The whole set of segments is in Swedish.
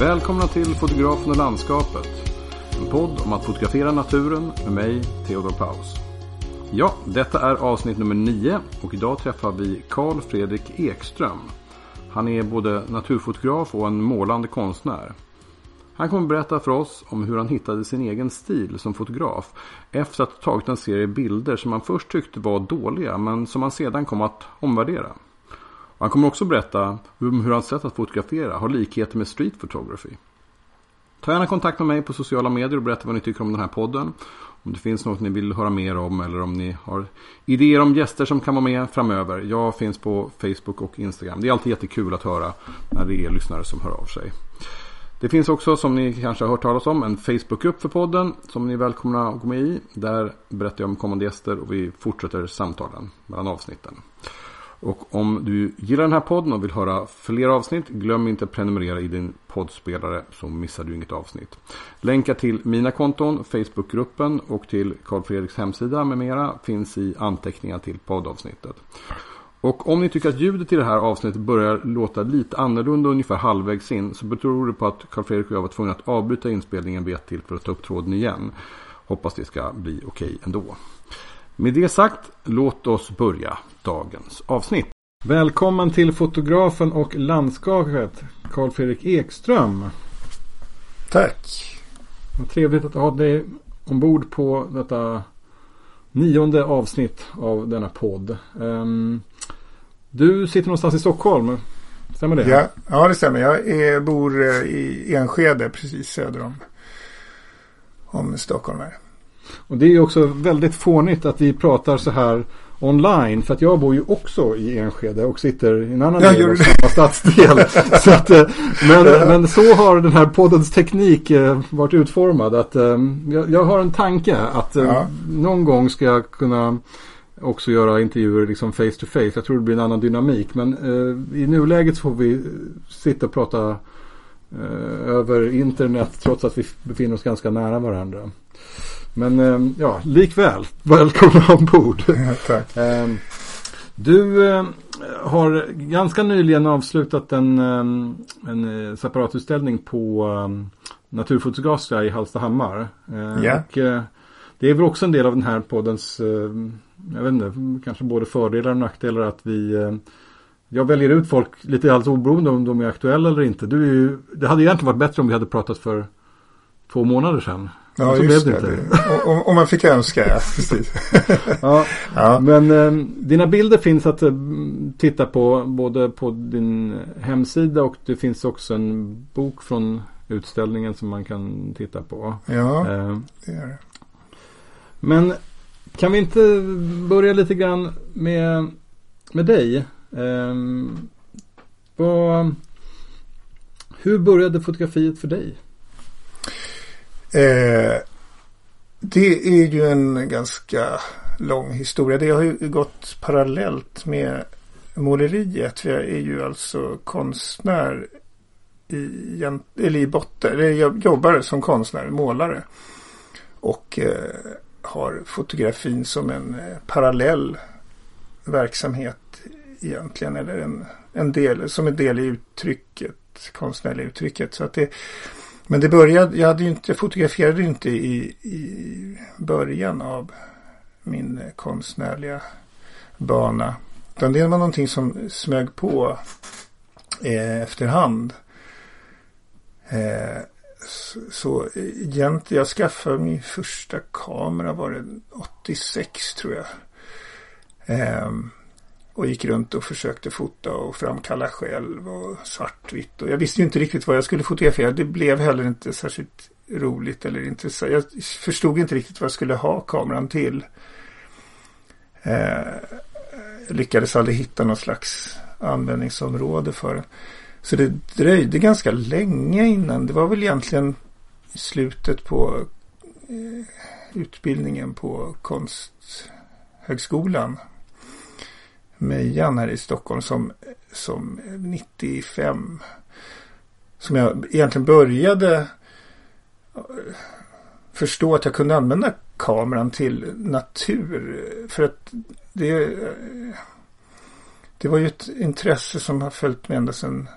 Välkomna till Fotografen och landskapet. En podd om att fotografera naturen med mig, Theodor Paus. Ja, detta är avsnitt nummer 9 och idag träffar vi Carl Fredrik Ekström. Han är både naturfotograf och en målande konstnär. Han kommer berätta för oss om hur han hittade sin egen stil som fotograf efter att ha tagit en serie bilder som han först tyckte var dåliga men som han sedan kom att omvärdera. Han kommer också berätta hur hans sätt att fotografera har likheter med street photography. Ta gärna kontakt med mig på sociala medier och berätta vad ni tycker om den här podden. Om det finns något ni vill höra mer om eller om ni har idéer om gäster som kan vara med framöver. Jag finns på Facebook och Instagram. Det är alltid jättekul att höra när det är lyssnare som hör av sig. Det finns också som ni kanske har hört talas om en Facebookgrupp för podden som ni är välkomna att gå med i. Där berättar jag om kommande gäster och vi fortsätter samtalen mellan avsnitten. Och om du gillar den här podden och vill höra fler avsnitt, glöm inte att prenumerera i din poddspelare så missar du inget avsnitt. Länkar till mina konton, Facebookgruppen och till Karl Fredriks hemsida med mera finns i anteckningar till poddavsnittet. Och om ni tycker att ljudet i det här avsnittet börjar låta lite annorlunda ungefär halvvägs in så beror det på att Karl Fredrik och jag var tvungna att avbryta inspelningen vid ett till för att ta upp tråden igen. Hoppas det ska bli okej ändå. Med det sagt, låt oss börja dagens avsnitt. Välkommen till fotografen och landskapet Karl Fredrik Ekström. Tack. Vad trevligt att ha dig ombord på detta nionde avsnitt av denna podd. Um, du sitter någonstans i Stockholm. Stämmer det? Ja, ja det stämmer. Jag är, bor eh, i Enskede precis söder om, om Stockholm. Här. Och det är ju också väldigt fånigt att vi pratar så här online. För att jag bor ju också i Enskede och sitter i en annan del av samma stadsdel. så att, eh, men, men så har den här poddens teknik eh, varit utformad. Att, jag, jag har en tanke att ja. någon gång ska jag kunna också göra intervjuer liksom face to face. Jag tror det blir en annan dynamik. Men eh, i nuläget så får vi sitta och prata eh, över internet trots att vi befinner oss ganska nära varandra. Men eh, ja, likväl, välkomna ombord. Ja, tack. Eh, du eh, har ganska nyligen avslutat en, eh, en separatutställning på Naturfotografska i Hallstahammar. Ja. Och, det är väl också en del av den här poddens jag vet inte, kanske både fördelar och nackdelar att vi jag väljer ut folk lite alldeles oberoende om de är aktuella eller inte. Du är ju, det hade egentligen varit bättre om vi hade pratat för två månader sedan. Ja, så just det. det. Om, om, man fick önska, ja. Precis. ja, ja, Men eh, dina bilder finns att eh, titta på både på din hemsida och det finns också en bok från utställningen som man kan titta på. Ja, eh, det gör det. Men kan vi inte börja lite grann med, med dig? Um, vad, hur började fotografiet för dig? Eh, det är ju en ganska lång historia. Det har ju gått parallellt med måleriet. Jag är ju alltså konstnär i, eller i botten. Jag jobbar som konstnär, målare. Och eh, har fotografin som en eh, parallell verksamhet egentligen. Eller en, en del, som en del i uttrycket, konstnärliga uttrycket. Så att det, men det började, jag, hade inte, fotograferade inte i, i början av min konstnärliga bana. Utan det var någonting som smög på eh, efterhand. Eh, så eh, egentligen, jag skaffade min första kamera var det 86 tror jag. Eh, och gick runt och försökte fota och framkalla själv och svartvitt. Och jag visste ju inte riktigt vad jag skulle fotografera. Det blev heller inte särskilt roligt eller intressant. Jag förstod inte riktigt vad jag skulle ha kameran till. Eh, jag lyckades aldrig hitta någon slags användningsområde för den. Så det dröjde ganska länge innan. Det var väl egentligen i slutet på eh, utbildningen på Konsthögskolan. Mejan här i Stockholm som, som 95. Som jag egentligen började eh, förstå att jag kunde använda kameran till natur. För att det, eh, det var ju ett intresse som har följt med ända sedan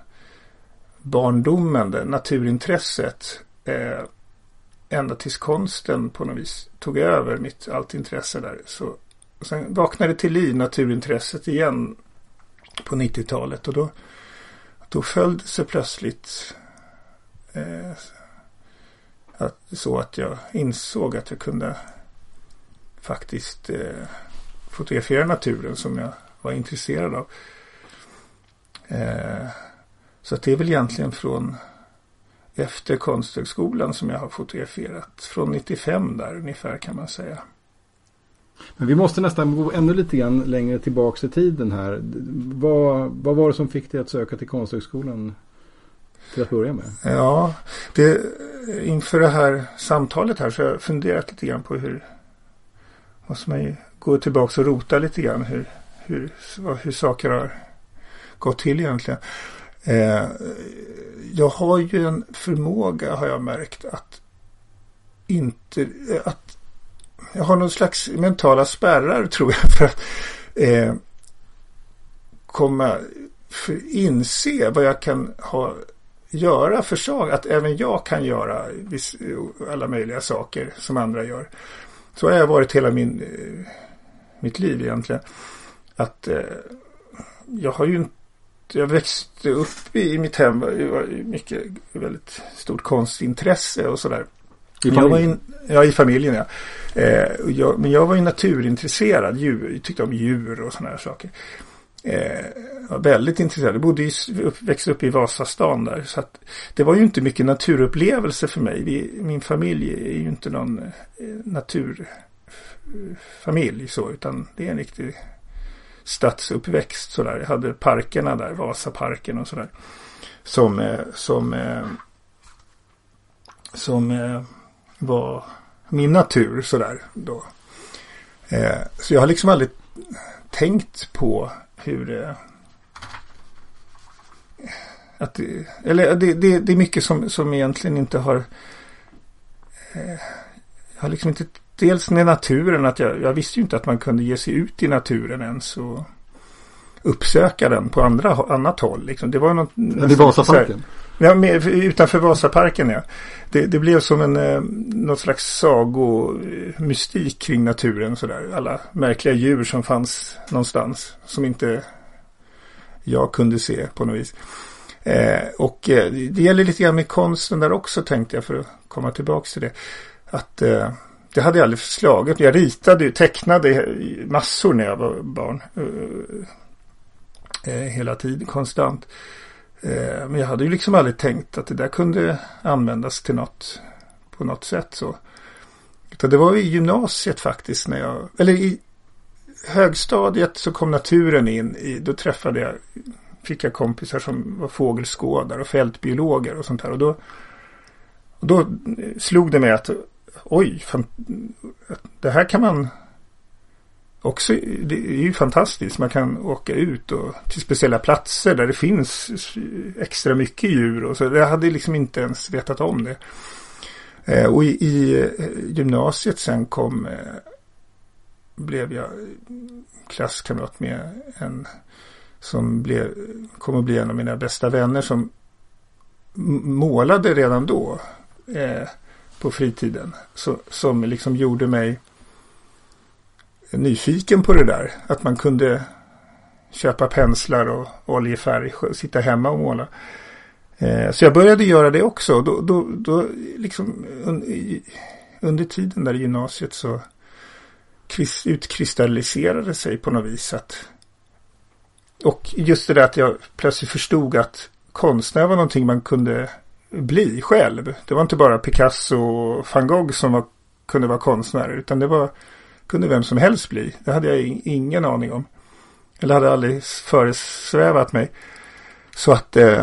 barndomen, det naturintresset. Eh, ända tills konsten på något vis tog över mitt allt intresse där. Så, sen vaknade till liv naturintresset igen på 90-talet och då, då föll det sig plötsligt eh, att, så att jag insåg att jag kunde faktiskt eh, fotografera naturen som jag var intresserad av. Eh, så att det är väl egentligen från efter Konsthögskolan som jag har fotograferat. Från 95 där ungefär kan man säga. Men vi måste nästan gå ännu lite grann längre tillbaka i tiden här. Vad, vad var det som fick dig att söka till Konsthögskolan till att börja med? Ja, det, inför det här samtalet här så har jag funderat lite grann på hur måste man ju gå tillbaka och rota lite grann hur, hur, hur saker har gått till egentligen. Eh, jag har ju en förmåga har jag märkt att inte att jag har någon slags mentala spärrar tror jag för att eh, komma för inse vad jag kan ha göra för sak, att även jag kan göra viss, alla möjliga saker som andra gör. Så har jag varit hela min, eh, mitt liv egentligen. Att eh, jag har ju inte jag växte upp i mitt hem. Det var mycket, väldigt stort konstintresse och sådär. I familjen? ja, i familjen ja. Eh, jag, men jag var ju naturintresserad. Djur, jag tyckte om djur och sådana här saker. Eh, var väldigt intresserad. Jag bodde i, upp, växte upp i Vasastan där. Så att det var ju inte mycket naturupplevelse för mig. Vi, min familj är ju inte någon eh, naturfamilj så. Utan det är en riktig stadsuppväxt sådär. Jag hade parkerna där, Vasaparken och sådär. Som, eh, som, eh, som eh, var min natur sådär då. Eh, så jag har liksom aldrig tänkt på hur det att det, eller det, det, det är mycket som, som egentligen inte har eh, jag har liksom inte dels med naturen att jag, jag visste ju inte att man kunde ge sig ut i naturen ens och uppsöka den på andra, annat håll. Liksom. Det var något, Men i Vasaparken? Ja, med, utanför Vasaparken ja. Det, det blev som en, eh, något slags sagomystik kring naturen sådär. Alla märkliga djur som fanns någonstans. Som inte jag kunde se på något vis. Eh, och eh, det gäller lite grann med konsten där också tänkte jag för att komma tillbaka till det. Att eh, det hade jag aldrig slagit. Jag ritade, tecknade massor när jag var barn. Eh, hela tiden, konstant. Eh, men jag hade ju liksom aldrig tänkt att det där kunde användas till något på något sätt så. Utan det var i gymnasiet faktiskt när jag, eller i högstadiet så kom naturen in i, då träffade jag, fick jag kompisar som var fågelskådare och fältbiologer och sånt här. Och då, och då slog det mig att oj, fan, det här kan man också, det är ju fantastiskt. Man kan åka ut och till speciella platser där det finns extra mycket djur och så. Jag hade liksom inte ens vetat om det. Eh, och i, i eh, gymnasiet sen kom, eh, blev jag klasskamrat med en som blev, kom att bli en av mina bästa vänner som målade redan då. Eh, på fritiden. Så, som liksom gjorde mig nyfiken på det där. Att man kunde köpa penslar och oljefärg och sitta hemma och måla. Eh, så jag började göra det också. Då, då, då liksom under tiden där i gymnasiet så utkristalliserade sig på något vis att och just det där att jag plötsligt förstod att konstnär var någonting man kunde bli själv. Det var inte bara Picasso och van Gogh som var, kunde vara konstnärer. Utan det var, kunde vem som helst bli. Det hade jag ingen aning om. Eller hade aldrig föresvävat mig. Så att, eh,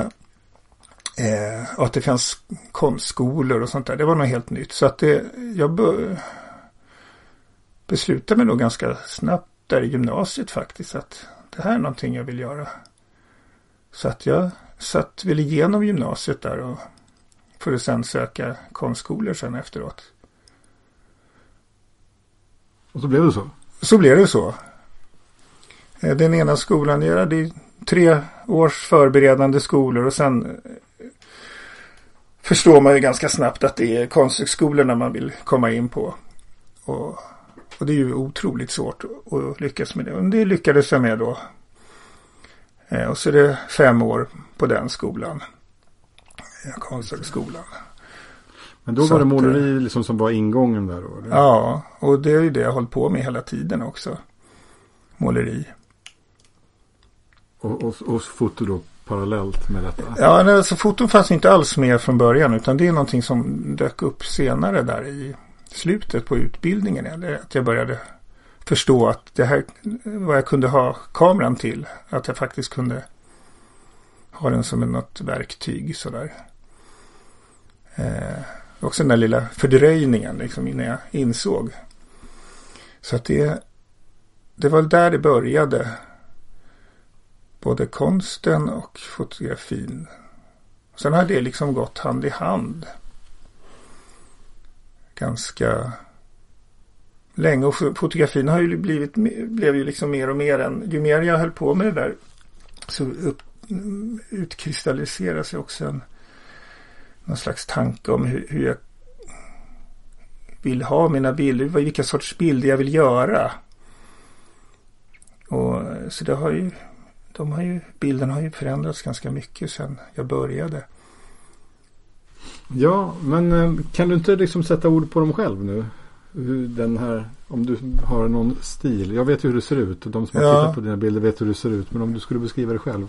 eh, att det fanns konstskolor och sånt där. Det var något helt nytt. Så att det, jag be, beslutade mig nog ganska snabbt där i gymnasiet faktiskt. Att det här är någonting jag vill göra. Så att jag satt väl igenom gymnasiet där och för att sen söka konstskolor sen efteråt. Och så blev det så? Så blev det så. Eh, den ena skolan, jag hade tre års förberedande skolor och sen eh, förstår man ju ganska snabbt att det är konsthögskolorna man vill komma in på. Och, och det är ju otroligt svårt att lyckas med det. Och det lyckades jag med då. Eh, och så är det fem år på den skolan. Konsthögskolan. Men då Så var det att, måleri liksom som var ingången där då? eller? Ja, och det är ju det jag har hållit på med hela tiden också. Måleri. Och, och, och foto då parallellt med detta? Ja, alltså foton fanns inte alls med från början utan det är någonting som dök upp senare där i slutet på utbildningen. Eller att jag började förstå att det här vad jag kunde ha kameran till. Att jag faktiskt kunde ha den som något verktyg sådär. Eh, också den där lilla fördröjningen liksom innan jag insåg. Så att det, det var där det började. Både konsten och fotografin. Sen har det liksom gått hand i hand. Ganska länge. Och fotografin har ju blivit, blev ju liksom mer och mer än, ju mer jag höll på med det där så upp, utkristalliserar sig också en någon slags tanke om hur, hur jag vill ha mina bilder, vilka sorts bilder jag vill göra. Och så det har ju, de har ju, bilden har ju förändrats ganska mycket sedan jag började. Ja, men eh, kan du inte liksom sätta ord på dem själv nu? Den här, om du har någon stil. Jag vet hur det ser ut. De som har Ja. tittat på dina bilder vet hur det ser ut. Men om du skulle beskriva det själv.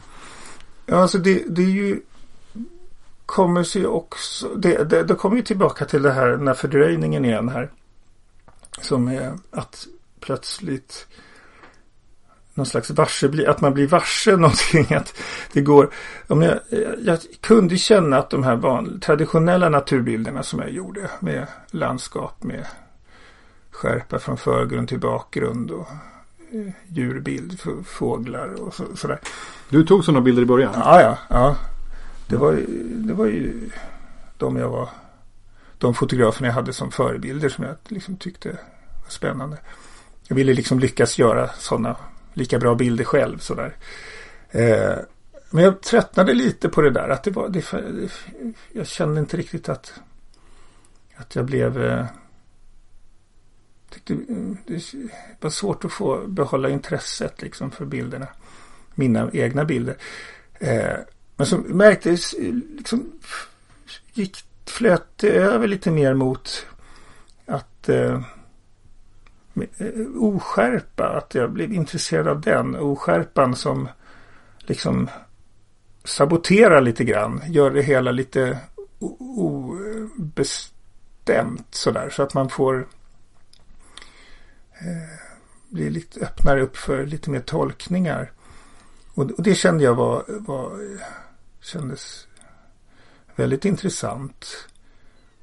Ja, alltså det, det är ju kommer sig också, det, det, det kommer ju tillbaka till det här, den här fördröjningen igen här. Som är att plötsligt någon slags varse, att man blir varse någonting. Att det går, om jag, jag kunde känna att de här van, traditionella naturbilderna som jag gjorde med landskap med skärpa från förgrund till bakgrund och eh, djurbild, fåglar och så, sådär. Du tog sådana bilder i början? Ja, ja, ja. Det var, ju- det var ju de jag var, de fotograferna jag hade som förebilder som jag liksom tyckte var spännande. Jag ville liksom lyckas göra sådana lika bra bilder själv sådär. Eh, men jag tröttnade lite på det där. Att det var, det, det, jag kände inte riktigt att, att jag blev eh, tyckte, mm, det var svårt att få behålla intresset liksom för bilderna. Mina egna bilder. Eh, men så märktes liksom gick, flöt det över lite mer mot att eh, eh, oskärpa, att jag blev intresserad av den. Oskärpan som liksom saboterar lite grann, gör det hela lite obestämt sådär. Så att man får eh, bli lite, öppnar upp för lite mer tolkningar. Och, och det kände jag var, var kändes väldigt intressant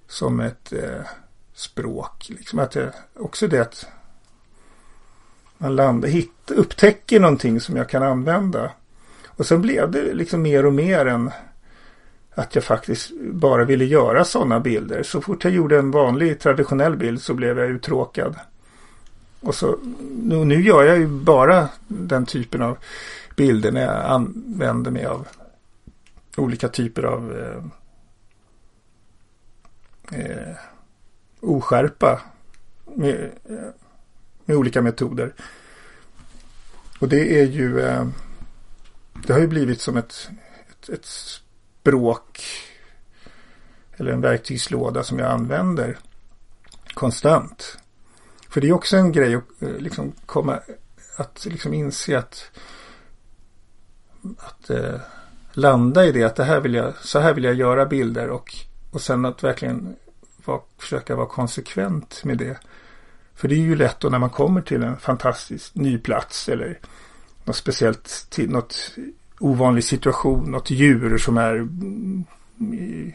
som ett eh, språk. Liksom att jag, också det att man landar, hitt, upptäcker någonting som jag kan använda. Och sen blev det liksom mer och mer än att jag faktiskt bara ville göra sådana bilder. Så fort jag gjorde en vanlig traditionell bild så blev jag uttråkad. Och så, nu, nu gör jag ju bara den typen av bilder när jag använder mig av olika typer av eh, eh, oskärpa med, eh, med olika metoder. Och det är ju eh, det har ju blivit som ett, ett, ett språk eller en verktygslåda som jag använder konstant. För det är också en grej att eh, liksom komma att liksom inse att att eh, landa i det att det här vill jag, så här vill jag göra bilder och, och sen att verkligen vara, försöka vara konsekvent med det. För det är ju lätt då när man kommer till en fantastisk ny plats eller något speciellt, till något ovanlig situation, något djur som är mm, i,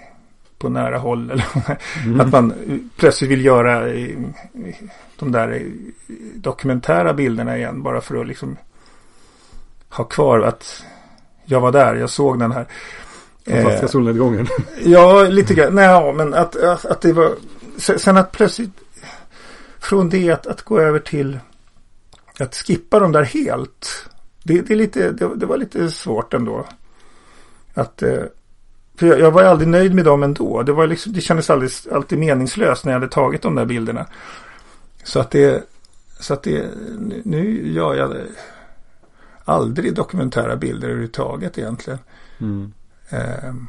på nära håll eller att man plötsligt vill göra de där dokumentära bilderna igen bara för att liksom ha kvar att jag var där, jag såg den här. Fantastiska Eh, solnedgången. Ja, lite grann. Nej, men att, att, att det var... sen- att plötsligt från det att, att gå över till att skippa dem där helt. Det, det, är lite, det, det var lite svårt ändå. Att, eh, för jag, jag var aldrig nöjd med dem ändå. Det, var liksom, det kändes aldrig, alltid meningslöst när jag hade tagit de där bilderna. Så att det, så att det, nu gör jag aldrig dokumentära bilder överhuvudtaget egentligen. Mm. Um,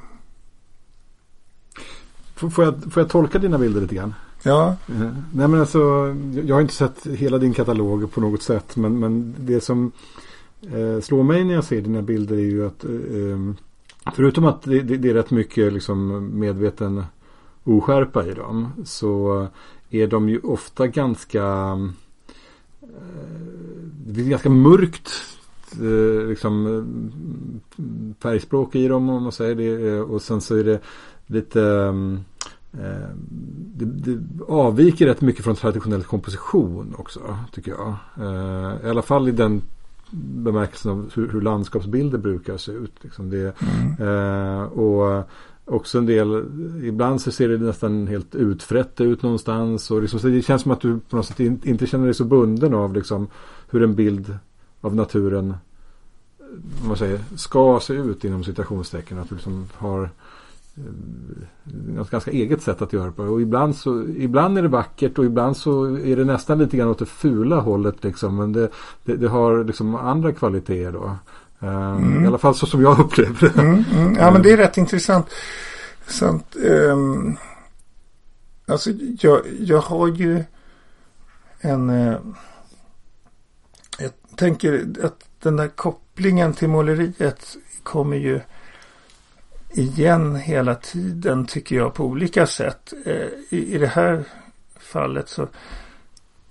Får jag, får jag tolka dina bilder lite grann? Ja. Uh, nej men alltså, jag har inte sett hela din katalog på något sätt. Men, men det som uh, slår mig när jag ser dina bilder är ju att uh, förutom att det, det, det, är rätt mycket liksom medveten oskärpa i dem. Så är de ju ofta ganska det blir ganska mörkt liksom färgspråk i dem om man säger det. Och sen så är det lite eh, det, det, avviker rätt mycket från traditionell komposition också tycker jag. Eh, I alla fall i den bemärkelsen av hur, hur landskapsbilder brukar se ut. Liksom det, mm. eh, och också en del, ibland så ser det nästan helt utfrätt ut någonstans. Och liksom, det känns som att du på något sätt inte känner dig så bunden av liksom, hur en bild av naturen man säger, ska se ut inom citationstecken. Att du liksom har något ganska eget sätt att göra på. Och ibland, så, ibland är det vackert och ibland så är det nästan lite grann åt det fula hållet. Liksom. Men det, det, det har liksom andra kvaliteter då. Eh, mm. I alla fall så som jag upplever det. Mm, mm. Ja men det är rätt intressant. Sant, um, alltså jag, jag har ju en... Uh, tänker att den där kopplingen till måleriet kommer ju igen hela tiden tycker jag på olika sätt. Eh, I, i det här fallet så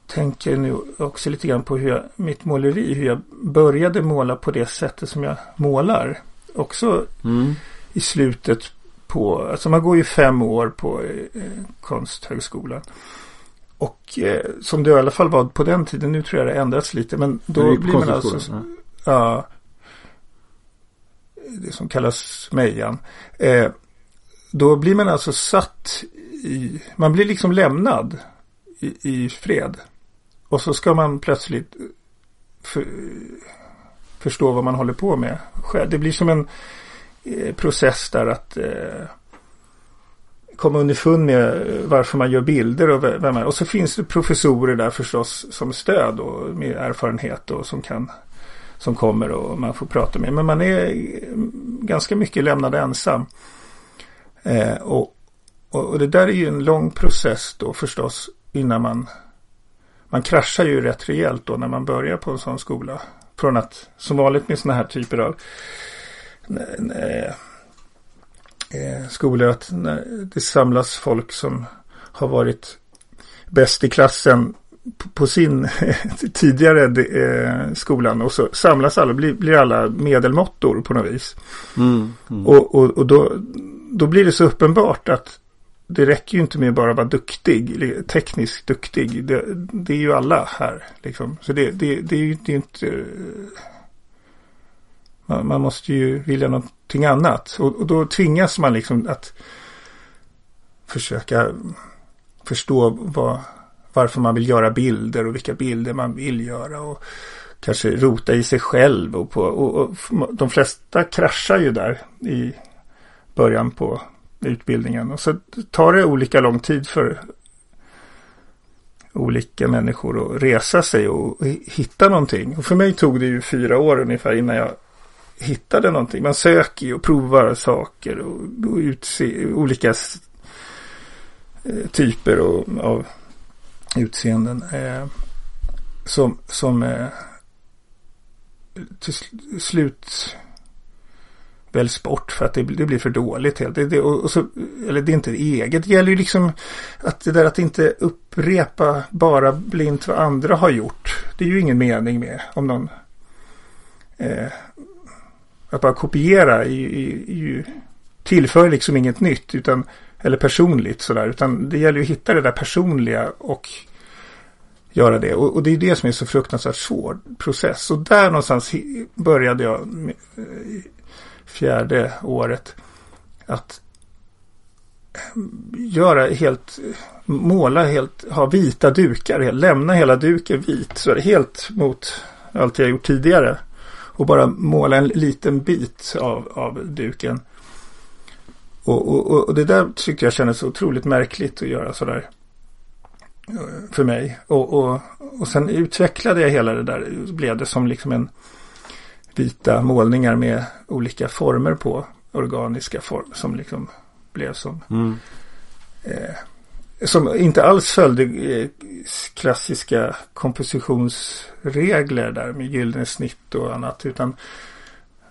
tänker jag nu också lite grann på hur jag, mitt måleri, hur jag började måla på det sättet som jag målar. Också mm. i slutet på, alltså man går ju fem år på eh, Konsthögskolan. Och eh, som det i alla fall var på den tiden, nu tror jag det ändrats lite, men då blir man alltså, ja, det som kallas Mejan. Eh, då blir man alltså satt i, man blir liksom lämnad i, i fred. Och så ska man plötsligt för, förstå vad man håller på med. Det blir som en eh, process där att eh, komma underfund med varför man gör bilder och vem är. Och så finns det professorer där förstås som stöd och med erfarenhet och som kan som kommer och man får prata med. Men man är ganska mycket lämnad ensam. Eh, och, och, det där är ju en lång process då förstås innan man man kraschar ju rätt rejält då när man börjar på en sån skola. Från att som vanligt med såna här typer av eh, eh, skolor att när det samlas folk som har varit bäst i klassen på sin tidigare eh, skolan och så samlas alla, blir, blir alla medelmåttor på något vis. Mm, mm. Och, och, och då, då blir det så uppenbart att det räcker ju inte med bara vara duktig, tekniskt duktig. Det, det är ju alla här. Liksom. Så det, det, det är ju det är inte... Man, man, måste ju vilja någonting annat. Och, och då tvingas man liksom att försöka förstå vad varför man vill göra bilder och vilka bilder man vill göra. Och kanske rota i sig själv. Och, på, och, och de flesta kraschar ju där i början på utbildningen. Och så tar det olika lång tid för olika människor att resa sig och hitta någonting. Och för mig tog det ju fyra år ungefär innan jag hittade någonting. Man söker ju och provar saker och, och utse olika eh, typer och, av utseenden. Eh, som som eh, till slut väljs bort för att det, det blir för dåligt. Helt. Det, det, och så, eller det är inte eget. Det gäller ju liksom att det där att inte upprepa bara blint vad andra har gjort. Det är ju ingen mening med om någon eh, att bara kopiera i, i, i, tillför liksom inget nytt utan eller personligt sådär. Utan det gäller ju att hitta det där personliga och göra det. Och, och det är det som är så fruktansvärt svår process. Och där någonstans började jag med, eh, fjärde året att eh, göra helt, måla helt, ha vita dukar, lämna hela duken vit. Så helt mot allt jag gjort tidigare. Och bara måla en liten bit av, av duken. Och, och, och det där tyckte jag kändes otroligt märkligt att göra sådär. eh, För mig. Och, och, och sen utvecklade jag hela det där. Blev det som liksom en vita målningar med olika former på. Organiska former som liksom blev som Mm. eh, som inte alls följde eh, klassiska kompositionsregler där med gyllene snitt och annat. Utan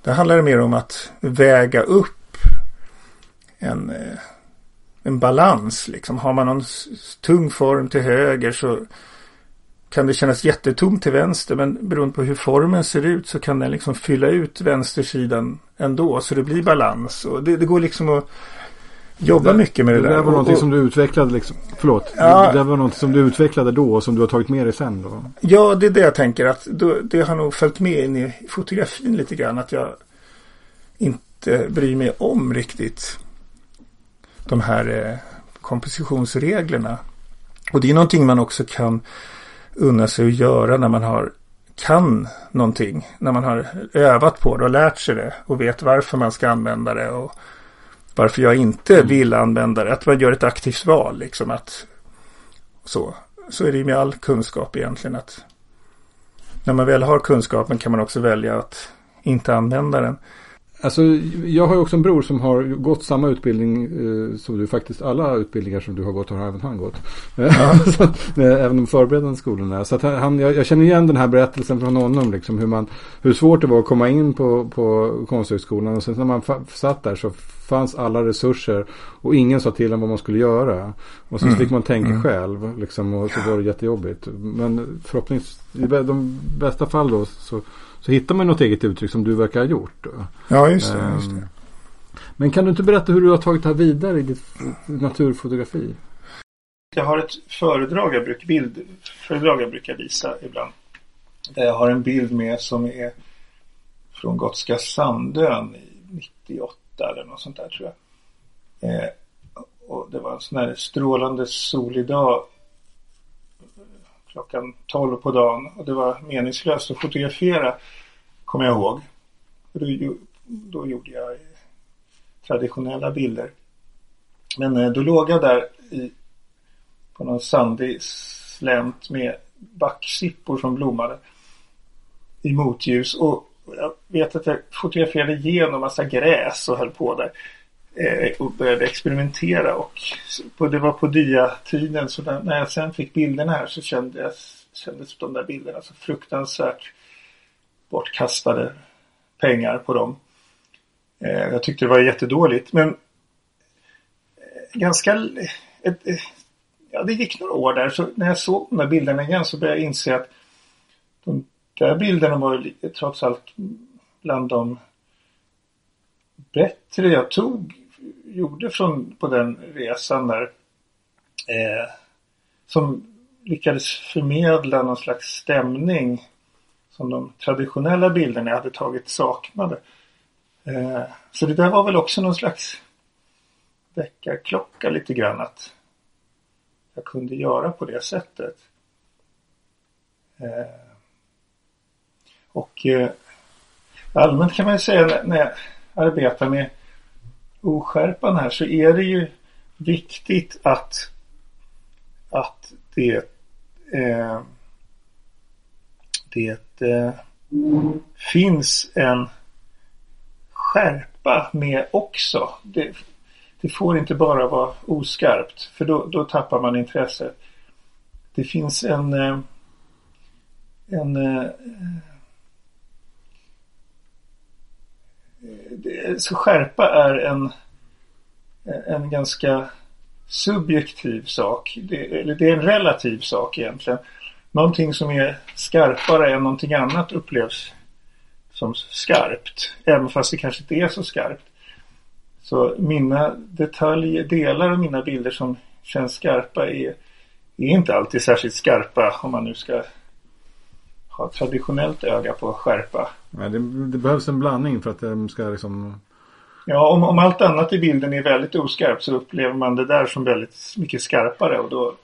det handlar mer om att väga upp en, eh, en balans. Liksom. Har man någon tung form till höger så kan det kännas jättetomt till vänster. Men beroende på hur formen ser ut så kan den liksom fylla ut vänstersidan ändå. Så det blir balans. Och det, det går liksom att jobba Det- mycket med det, Det där. där var någonting och- som du utvecklade liksom. Förlåt. Ja. Det där var någonting som du utvecklade då och som du har tagit med dig sen då. Ja, det är det jag tänker att då, det har nog följt med in i fotografin lite grann. Att jag inte bryr mig om riktigt de här eh, kompositionsreglerna. Och det är någonting man också kan unna sig att göra när man har kan någonting. När man har övat på det och lärt sig det och vet varför man ska använda det och varför jag inte vill använda det. Att man gör ett aktivt val liksom att så. Så är det ju med all kunskap egentligen att när man väl har kunskapen kan man också välja att inte använda den. Alltså, jag har ju också en bror som har gått samma utbildning eh, som du faktiskt. Alla utbildningar som du har gått har även han gått. Att, eh, även de förberedande skolorna. Så han, jag, jag känner igen den här berättelsen från honom. Liksom, hur, man, hur svårt det var att komma in på, på Konsthögskolan. Och sen när man satt där så fanns alla resurser. Och ingen sa till en vad man skulle göra. Och så Mm. fick man tänka Mm. själv. Liksom, och så var det jättejobbigt. Men förhoppningsvis, i de bästa fall då så, så hittar man något eget uttryck som du verkar ha gjort. Då. Ja, just det. Just det. Ehm, Men kan du inte berätta hur du har tagit det här vidare i ditt naturfotografi? Jag har ett föredrag jag brukar, bildföredrag jag brukar visa ibland. Där jag har en bild med som är från Gotska Sandön i 98 eller något sånt där tror jag. Eh, och det var en sån här strålande solig dag klockan 12 på dagen och det var meningslöst att fotografera kommer jag ihåg. Då, då gjorde jag traditionella bilder. Men eh, då låg jag där i, på någon sandig slänt med backsippor som blommade i motljus. Och jag vet att jag fotograferade igenom massa gräs och höll på där. Eh, och började experimentera och på, det var på dia-tiden så när, jag sen fick bilderna här så kändes, kändes de där bilderna så fruktansvärt bortkastade pengar på dem. Eh, jag tyckte det var jättedåligt men eh, ganska ett, ja, det gick några år där så när jag såg de där bilderna igen så började jag inse att de där bilderna var trots allt bland de bättre jag tog, gjorde från, på den resan där. Eh, som lyckades förmedla någon slags stämning som de traditionella bilderna jag hade tagit saknade. Eh, så det där var väl också någon slags väckarklocka lite grann att jag kunde göra på det sättet. Eh, och eh, allmänt kan man ju säga när, när jag arbetar med oskärpan här så är det ju viktigt att att det eh, det eh, finns en skärpa med också. Det, det får inte bara vara oskarpt för då, då tappar man intresset. Det finns en eh, en eh, det, så skärpa är en en ganska subjektiv sak. Det, eller det är en relativ sak egentligen. Någonting som är skarpare än någonting annat upplevs som skarpt. Även fast det kanske inte är så skarpt. Så mina detaljer, delar av mina bilder som känns skarpa är, är inte alltid särskilt skarpa om man nu ska ha traditionellt öga på skärpa. Nej, det, det behövs en blandning för att de ska liksom... Ja, om, om allt annat i bilden är väldigt oskarpt så upplever man det där som väldigt mycket skarpare och då,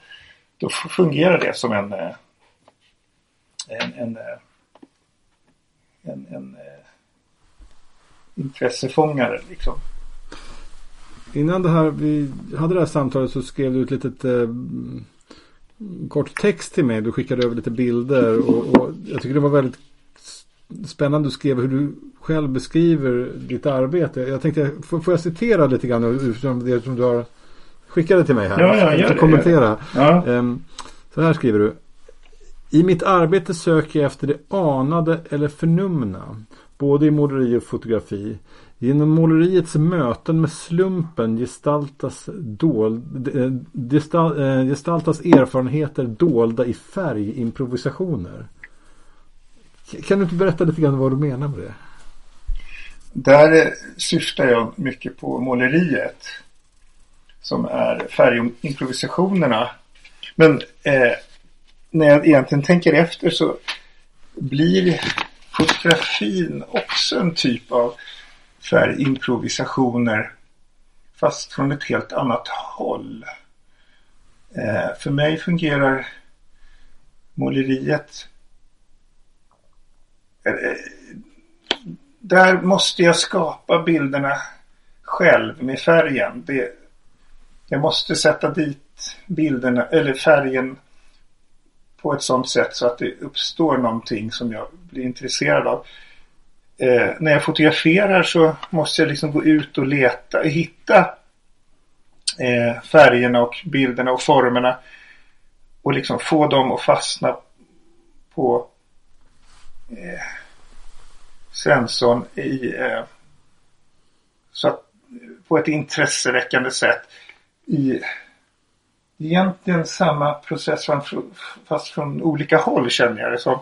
då fungerar det som en eh, en, en, eh, en, en eh, intressefångare liksom. innan det här, vi hade det här samtalet så skrev du ett litet eh, kort text till mig. Du skickade över lite bilder och, och jag tycker det var väldigt spännande. Du skrev hur du själv beskriver ditt arbete. Jag tänkte, får, får jag citera lite grann utifrån det som du har skickat till mig här? Ja, ja, jag det, kommentera. Ja. Ehm, så här skriver du. I mitt arbete söker jag efter det anade eller förnumna. Både i måleri och fotografi. Genom måleriets möten med slumpen gestaltas, dold, eh, eh, gestaltas erfarenheter dolda i färgimprovisationer. Kan du inte berätta lite grann vad du menar med det? Där eh, syftar jag mycket på måleriet. Som är färgimprovisationerna. Men eh, när jag egentligen tänker efter så blir fotografin också en typ av färgimprovisationer. Fast från ett helt annat håll. Eh, för mig fungerar måleriet eh, eh, där måste jag skapa bilderna själv med färgen. Det, jag måste sätta dit bilderna eller färgen på ett sådant sätt så att det uppstår någonting som jag blir intresserad av. Eh, när jag fotograferar så måste jag liksom gå ut och leta, hitta eh, färgerna och bilderna och formerna och liksom få dem att fastna på eh, sensorn i eh, så att, på ett intresseväckande sätt i egentligen samma process fast från olika håll känner jag det som.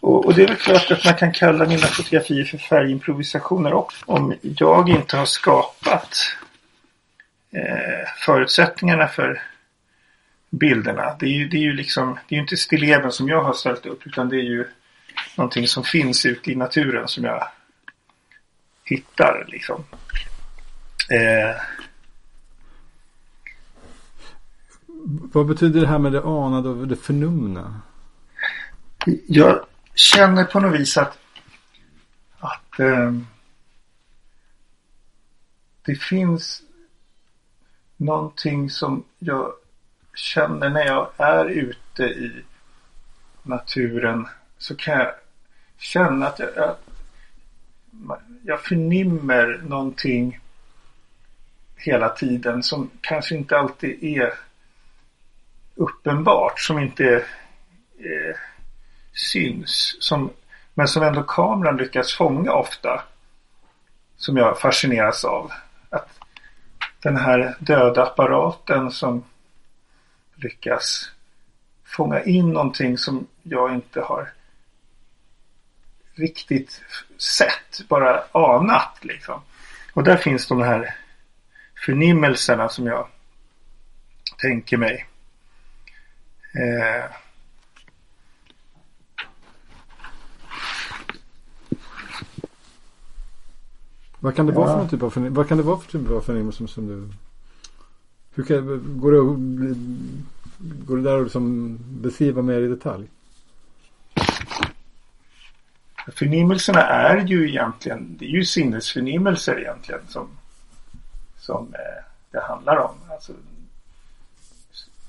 Och, och, det är väl klart att man kan kalla mina fotografier för färgimprovisationer också. Om jag inte har skapat eh, förutsättningarna för bilderna. Det är ju, det är ju liksom, det är ju inte stilleben som jag har ställt upp utan det är ju någonting som finns ute i naturen som jag hittar liksom. Eh, Vad betyder det här med det anade och det förnumna? Jag känner på något vis att, att eh, det finns någonting som jag känner när jag är ute i naturen så kan jag känna att jag, att jag förnimmer någonting hela tiden som kanske inte alltid är uppenbart, som inte eh, syns. Som, men som ändå kameran lyckas fånga ofta. Som jag fascineras av. Att den här döda apparaten som lyckas fånga in någonting som jag inte har riktigt sett, bara anat liksom. Och där finns de här förnimmelserna som jag tänker mig. Eh, vad kan det vara för typ av förnimmelse? Vad kan det vara för typ av förnimmelse som du... Hur kan, går, det, går det där att liksom beskriva mer i detalj? Förnimmelserna är ju egentligen, det är ju sinnesförnimmelser egentligen som, som eh, det handlar om. Alltså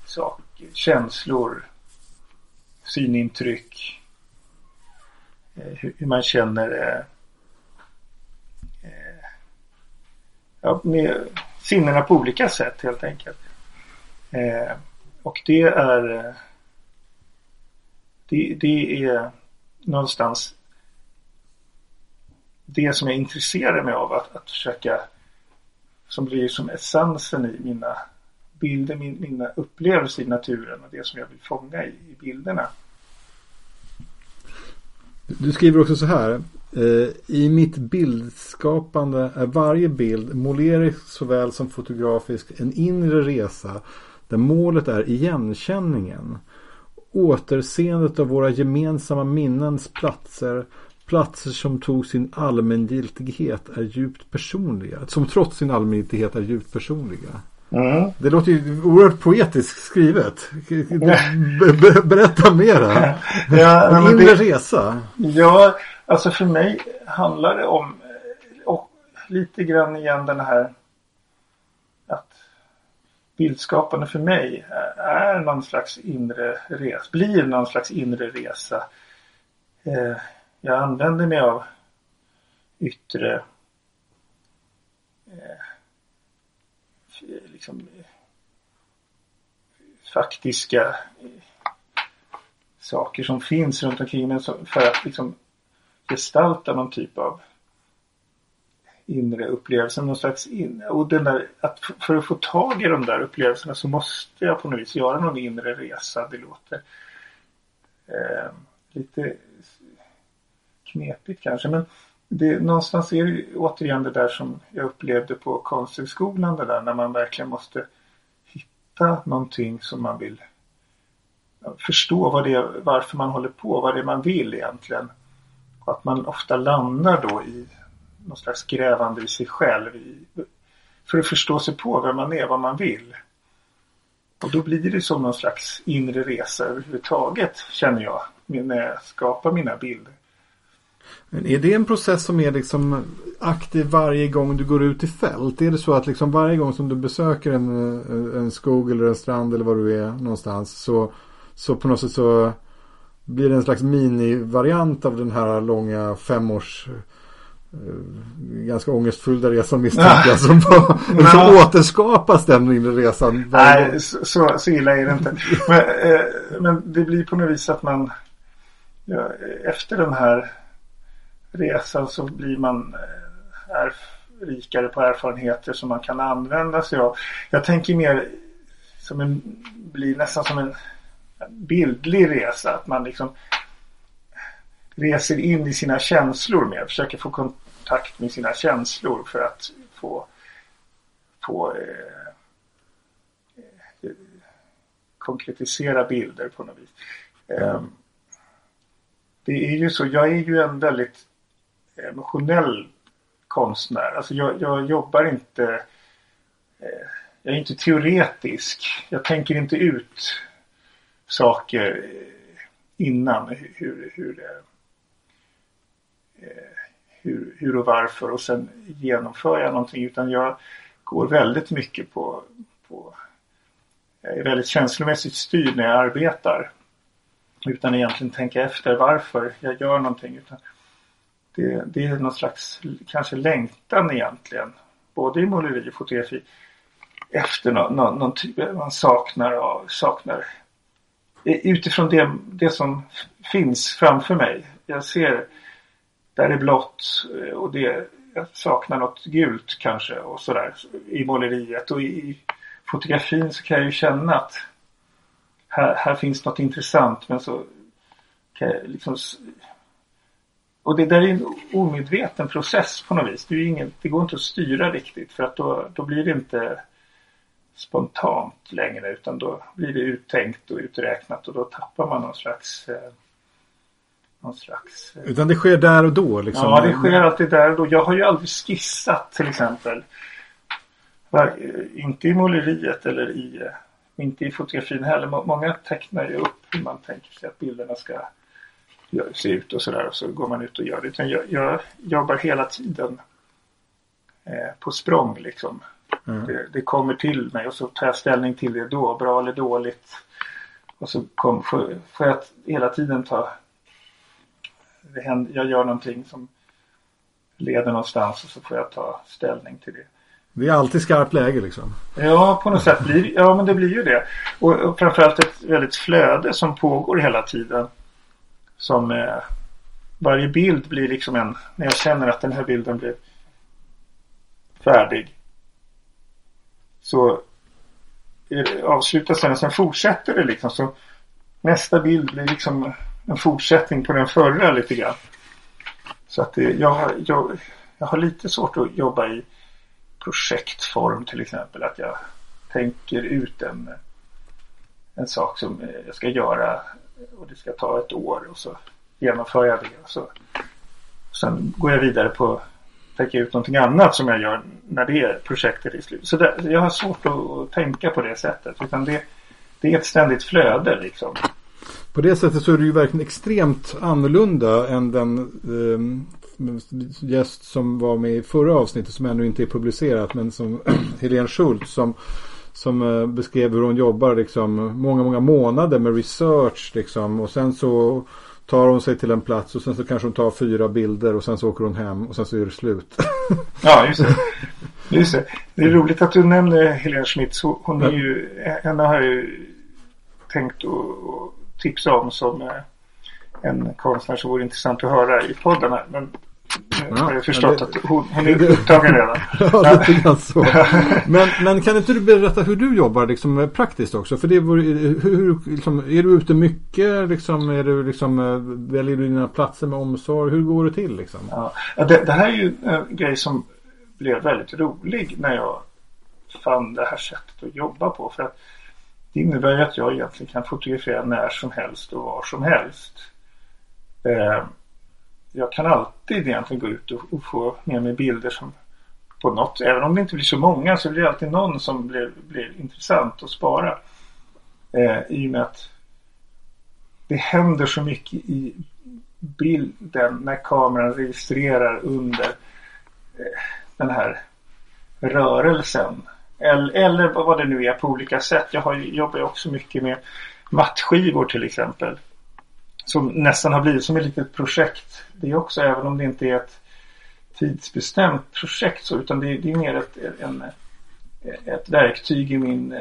saker, känslor, synintryck, eh, hur, hur, man känner eh, eh, ja, med sinnena på olika sätt helt enkelt. Eh, och det är eh, det, det är någonstans det som jag intresserar mig av att, att försöka som blir som essensen i mina bilder, min, mina upplevelser i naturen och det som jag vill fånga i, i bilderna. Du skriver också så här. Eh, I mitt bildskapande är varje bild, målerisk såväl som fotografisk, en inre resa där målet är igenkänningen. Återseendet av våra gemensamma minnens platser Platser som tog sin allmängiltighet är djupt personliga. Som trots sin allmängiltighet är djupt personliga. Mm. Det låter ju oerhört poetiskt skrivet. Berätta mera. Ja, en inre resa. Ja, alltså för mig handlar det om och lite grann igen den här att bildskapande för mig är någon slags inre resa, blir någon slags inre resa. Eh, jag använder mig av yttre eh, Eh, liksom eh, faktiska eh, saker som finns runt omkring mig för att liksom gestalta någon typ av inre upplevelse. Någon slags in, och den där, att för att få tag i de där upplevelserna så måste jag på något vis göra någon inre resa. Det låter eh, lite knepigt kanske men det, någonstans är det återigen det där som jag upplevde på Konsthögskolan det där när man verkligen måste hitta någonting som man vill förstå vad det är, varför man håller på, vad det är man vill egentligen. Och att man ofta landar då i någon slags grävande i sig själv. I, för att förstå sig på vem man är, vad man vill. Och då blir det som någon slags inre resa överhuvudtaget känner jag när jag skapar mina bilder. Men är det en process som är liksom aktiv varje gång du går ut i fält? Är det så att liksom varje gång som du besöker en, en skog eller en strand eller var du är någonstans så, så på något sätt så blir det en slags minivariant av den här långa femårs eh, ganska ångestfyllda resan misstänker jag. Som, på, som återskapas den inre resan. Nej, så, så illa är det inte. Men, eh, men det blir på något vis att man ja, efter den här resan så blir man eh, är rikare på erfarenheter som man kan använda sig av. Jag tänker mer som en, blir nästan som en bildlig resa. Att man liksom reser in i sina känslor mer. Försöker få kontakt med sina känslor för att få, få eh, konkretisera bilder på något vis. Eh, det är ju så, jag är ju en väldigt emotionell konstnär. Alltså jag, jag jobbar inte eh, jag är inte teoretisk. Jag tänker inte ut saker eh, innan hur, hur, eh, hur, hur och varför och sen genomför jag någonting utan jag går väldigt mycket på, på jag är väldigt känslomässigt styrd när jag arbetar. Utan egentligen tänka efter varför jag gör någonting. Utan det, det är någon slags kanske längtan egentligen. Både i måleri och fotografi. Efter någon, någon, någon typ man saknar av, saknar utifrån det, det som finns framför mig. Jag ser där är blått eh, och det, jag saknar något gult kanske och sådär i måleriet och i fotografin så kan jag ju känna att här, här finns något intressant men så kan jag liksom och det där är en omedveten process på något vis. Det, ingen, det går inte att styra riktigt för att då, då blir det inte spontant längre utan då blir det uttänkt och uträknat och då tappar man någon slags eh, någon slags eh, Utan det sker där och då liksom? Ja det sker alltid där och då. Jag har ju aldrig skissat till exempel. Inte i måleriet eller i eh, inte i fotografin heller. Många tecknar ju upp hur man tänker sig att bilderna ska se ut och sådär och så går man ut och gör det. Utan jag, jag jobbar hela tiden eh, på språng liksom. Mm. Det, det, kommer till mig och så tar jag ställning till det då, bra eller dåligt. Och så kom, får, får jag hela tiden ta händer, jag gör någonting som leder någonstans och så får jag ta ställning till det. Det är alltid skarpt läge liksom. Ja, på något sätt blir ja men det blir ju det. Och, och framförallt ett väldigt flöde som pågår hela tiden. Som eh, varje bild blir liksom en, när jag känner att den här bilden blir färdig. Så eh, avslutas den och sen fortsätter det liksom. Så nästa bild blir liksom en fortsättning på den förra lite grann. Så att det, jag, jag, jag har lite svårt att jobba i projektform till exempel. Att jag tänker ut en, en sak som eh, jag ska göra och det ska ta ett år och så genomför jag det. Och så, sen går jag vidare på tänka ut någonting annat som jag gör när det projektet är slut. Så det, jag har svårt att, tänka på det sättet. Utan det, det är ett ständigt flöde liksom. På det sättet så är det ju verkligen extremt annorlunda än den eh, gäst som var med i förra avsnittet som ännu inte är publicerat men som Helene Schultz som som eh, beskrev hur hon jobbar liksom många, många månader med research liksom och sen så tar hon sig till en plats och sen så kanske hon tar fyra bilder och sen så åker hon hem och sen så är det slut. ja, just det. Just det. det är roligt att du nämner Helene Schmitz. Hon är ju, henne har jag ju tänkt att tipsa om som eh, en konstnär som vore intressant att höra i podden. Men nu har jag förstått det, att hon, hon är upptagen redan. ja, lite grann så. Men, men kan inte du berätta hur du jobbar liksom, praktiskt också? För det vore, hur, liksom, är du ute mycket? Liksom, är du, liksom, väljer du dina platser med omsorg? Hur går det till? Liksom? Ja, det, det här är ju en grej som blev väldigt rolig när jag fann det här sättet att jobba på. För att det innebär ju att jag egentligen kan fotografera när som helst och var som helst. Eh, jag kan alltid egentligen gå ut och, och, få med mig bilder som på något, även om det inte blir så många så blir det alltid någon som blir, blir intressant att spara. Eh, I och med att det händer så mycket i bilden när kameran registrerar under eh, den här rörelsen. Eller, eller vad det nu är på olika sätt. Jag har, jobbar ju också mycket med mattskivor till exempel. Som nästan har blivit som ett litet projekt. Det är också även om det inte är ett tidsbestämt projekt så utan det, är, det är mer ett, en, ett verktyg i min eh,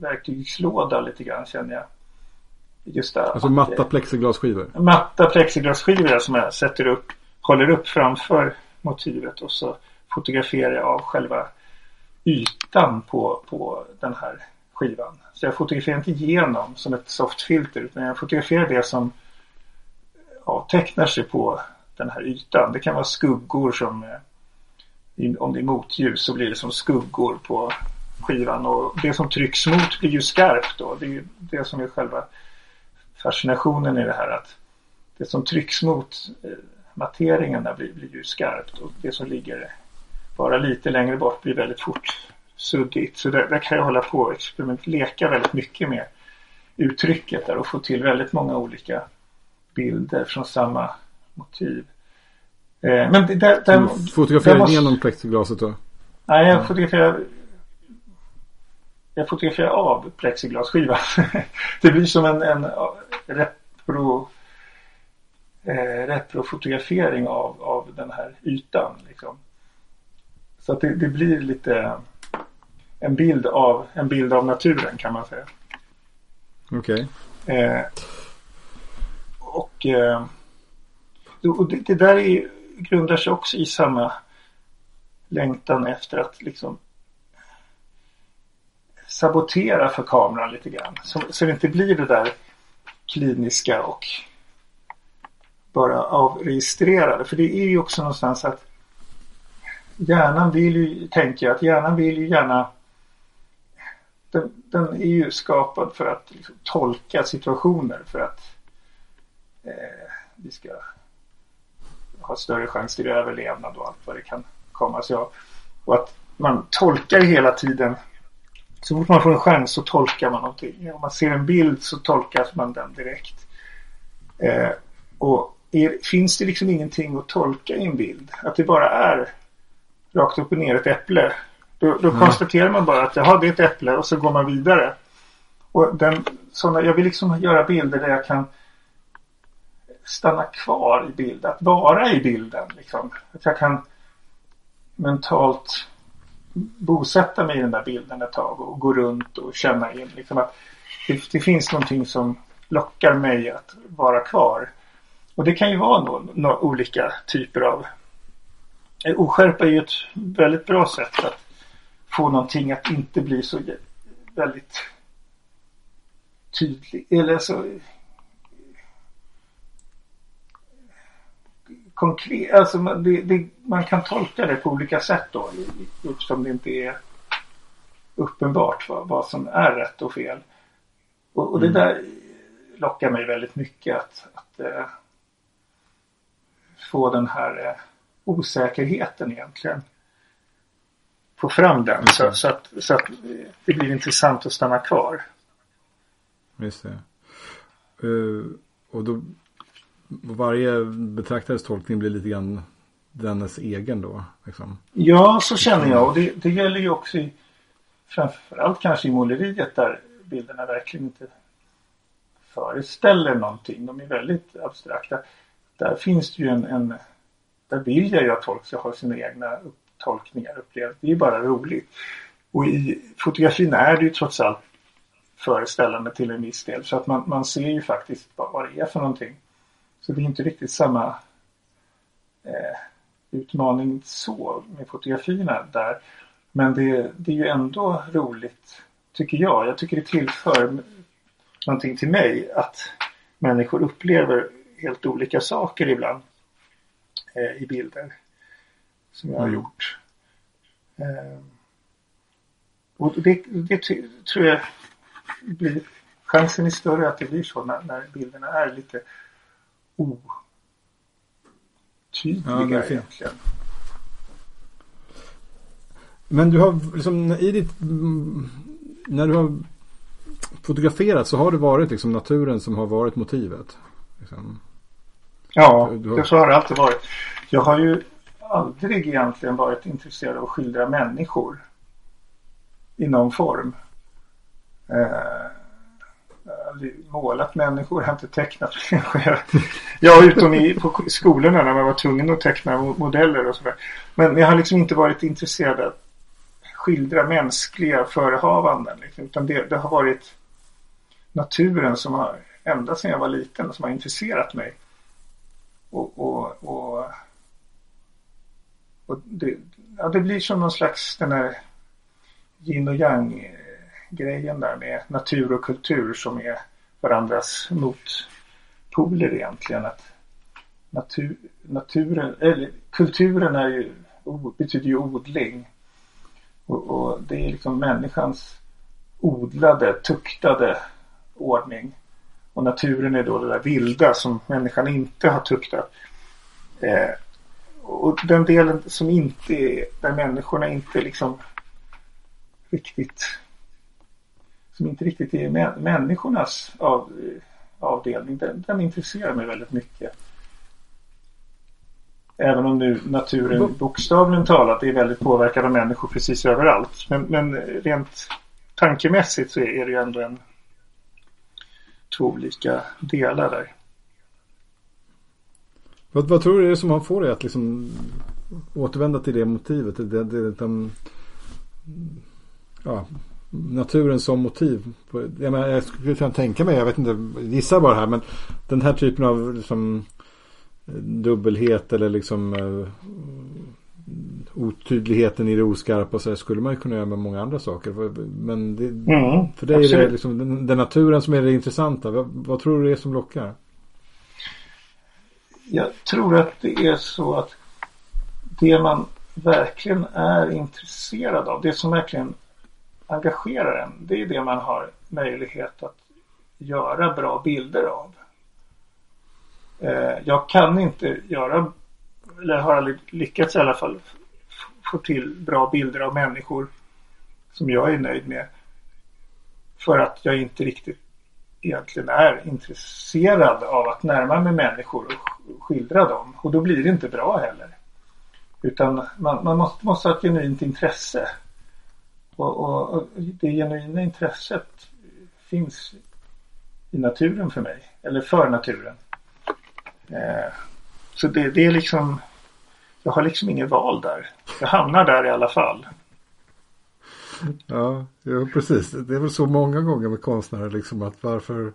verktygslåda lite grann känner jag. Just det, alltså matta plexiglasskivor? Matta plexiglasskivor som jag sätter upp, håller upp framför motivet och så fotograferar jag av själva ytan på, på den här skivan. Så jag fotograferar inte igenom som ett softfilter utan jag fotograferar det som ja, tecknar sig på den här ytan. Det kan vara skuggor som eh, om det är motljus så blir det som skuggor på skivan och det som trycks mot blir ju skarpt då. Det är ju det som är själva fascinationen i det här att det som trycks mot eh, materien blir, blir ju skarpt och det som ligger bara lite längre bort blir väldigt fort suddigt. Så där, där kan jag hålla på och experiment, leka väldigt mycket med uttrycket där och få till väldigt många olika bilder från samma motiv. Eh, men det, där, där, du fotograferar måste... igenom plexiglaset då? Nej, jag fotograferar jag fotograferar av plexiglasskivan. det blir som en, en repro eh, reprofotografering av, av den här ytan. Liksom. Så att det, det, blir lite en bild av en bild av naturen kan man säga. Okej. Okay. Eh, och eh, och det, det, där är, grundar sig också i samma längtan efter att liksom sabotera för kameran lite grann. Så, så det inte blir det där kliniska och bara avregistrerade. För det är ju också någonstans att hjärnan vill ju, tänker jag, att hjärnan vill ju gärna den, den är ju skapad för att liksom, tolka situationer för att eh, vi ska ha större chans till överlevnad och allt vad det kan komma sig av. Och att man tolkar hela tiden. Så fort man får en chans så tolkar man någonting. Om man ser en bild så tolkar man den direkt. Eh, och är, finns det liksom ingenting att tolka i en bild? Att det bara är rakt upp och ner ett äpple. Då, då mm. konstaterar man bara att jaha, det är ett äpple och så går man vidare. Och den, såna, jag vill liksom göra bilder där jag kan stanna kvar i bilden, att vara i bilden. Liksom. Att jag kan mentalt bosätta mig i den där bilden ett tag och gå runt och känna in liksom att det, det finns någonting som lockar mig att vara kvar. Och det kan ju vara några no, olika typer av Oskärpa är ju ett väldigt bra sätt att få någonting att inte bli så väldigt tydligt. Eller så konkret, alltså det, det, man kan tolka det på olika sätt då eftersom det inte är uppenbart vad, vad som är rätt och fel. Och, och det mm. där lockar mig väldigt mycket att, att äh, få den här äh, osäkerheten egentligen. Få fram den så, så, att, så att det blir intressant att stanna kvar. Just det. Uh, och då varje betraktares tolkning blir lite grann dennes egen då. Liksom. Ja, så känner jag. Och det, det gäller ju också i, framförallt kanske i måleriet där bilderna verkligen inte föreställer någonting. De är väldigt abstrakta. Där finns det ju en, en där vill jag ju att folk ska ha sina egna tolkningar upplevt. Det är bara roligt. Och i fotografin är det ju trots allt föreställande till en viss del. Så att man, man ser ju faktiskt vad det är för någonting. Så det är inte riktigt samma eh, utmaning så med fotografierna där. Men det, det är ju ändå roligt tycker jag. Jag tycker det tillför någonting till mig att människor upplever helt olika saker ibland eh, i bilder som jag har mm. gjort. Eh, och det, det tror jag blir chansen är större att det blir så när, när bilderna är lite otydliga ja, egentligen. Men du har liksom i ditt när du har fotograferat så har det varit liksom naturen som har varit motivet? Liksom. Ja, har... det så har det alltid varit. Jag har ju aldrig egentligen varit intresserad av att skildra människor i någon form. Eh, målat människor, jag har inte tecknat människor. ja, utom i, på skolorna när man var tvungen att teckna modeller och sådär. Men jag har liksom inte varit intresserad av att skildra mänskliga förehavanden. Liksom, utan det, det, har varit naturen som har, ända sedan jag var liten, som har intresserat mig. Och, och, och, och det, ja, det blir som någon slags den här yin och yang grejen där med natur och kultur som är varandras motpoler egentligen. Att natur, naturen, eller kulturen är ju, betyder ju odling. Och, och det är liksom människans odlade, tuktade ordning. Och naturen är då det där vilda som människan inte har tuktat. Eh, och den delen som inte är, där människorna inte liksom riktigt som inte riktigt är människornas av, avdelning. Den, den intresserar mig väldigt mycket. Även om nu naturen bokstavligen talat är väldigt påverkad av människor precis överallt. Men, men rent tankemässigt så är det ju ändå en två olika delar där. Vad, vad tror du är det som man får dig att liksom återvända till det motivet? Det, det, det, de, ja, naturen som motiv. Jag, menar, jag skulle kunna tänka mig, jag vet inte, gissar bara här, men den här typen av liksom, dubbelhet eller liksom uh, otydligheten i det oskarpa så skulle man ju kunna göra med många andra saker. Men det, mm, för dig är det liksom den, den, naturen som är det intressanta. Vad, vad, tror du det är som lockar? Jag tror att det är så att det man verkligen är intresserad av, det som verkligen engagerar en, det är det man har möjlighet att göra bra bilder av. Eh, jag kan inte göra, eller har aldrig lyckats i alla fall, få till bra bilder av människor som jag är nöjd med. För att jag inte riktigt egentligen är intresserad av att närma mig människor och skildra dem. Och då blir det inte bra heller. Utan man, man måste, måste ha ett genuint intresse. Och, och, och, det genuina intresset finns i naturen för mig. Eller för naturen. Eh, så det, det, är liksom Jag har liksom inget val där. Jag hamnar där i alla fall. Ja, ja precis. Det är väl så många gånger med konstnärer liksom att varför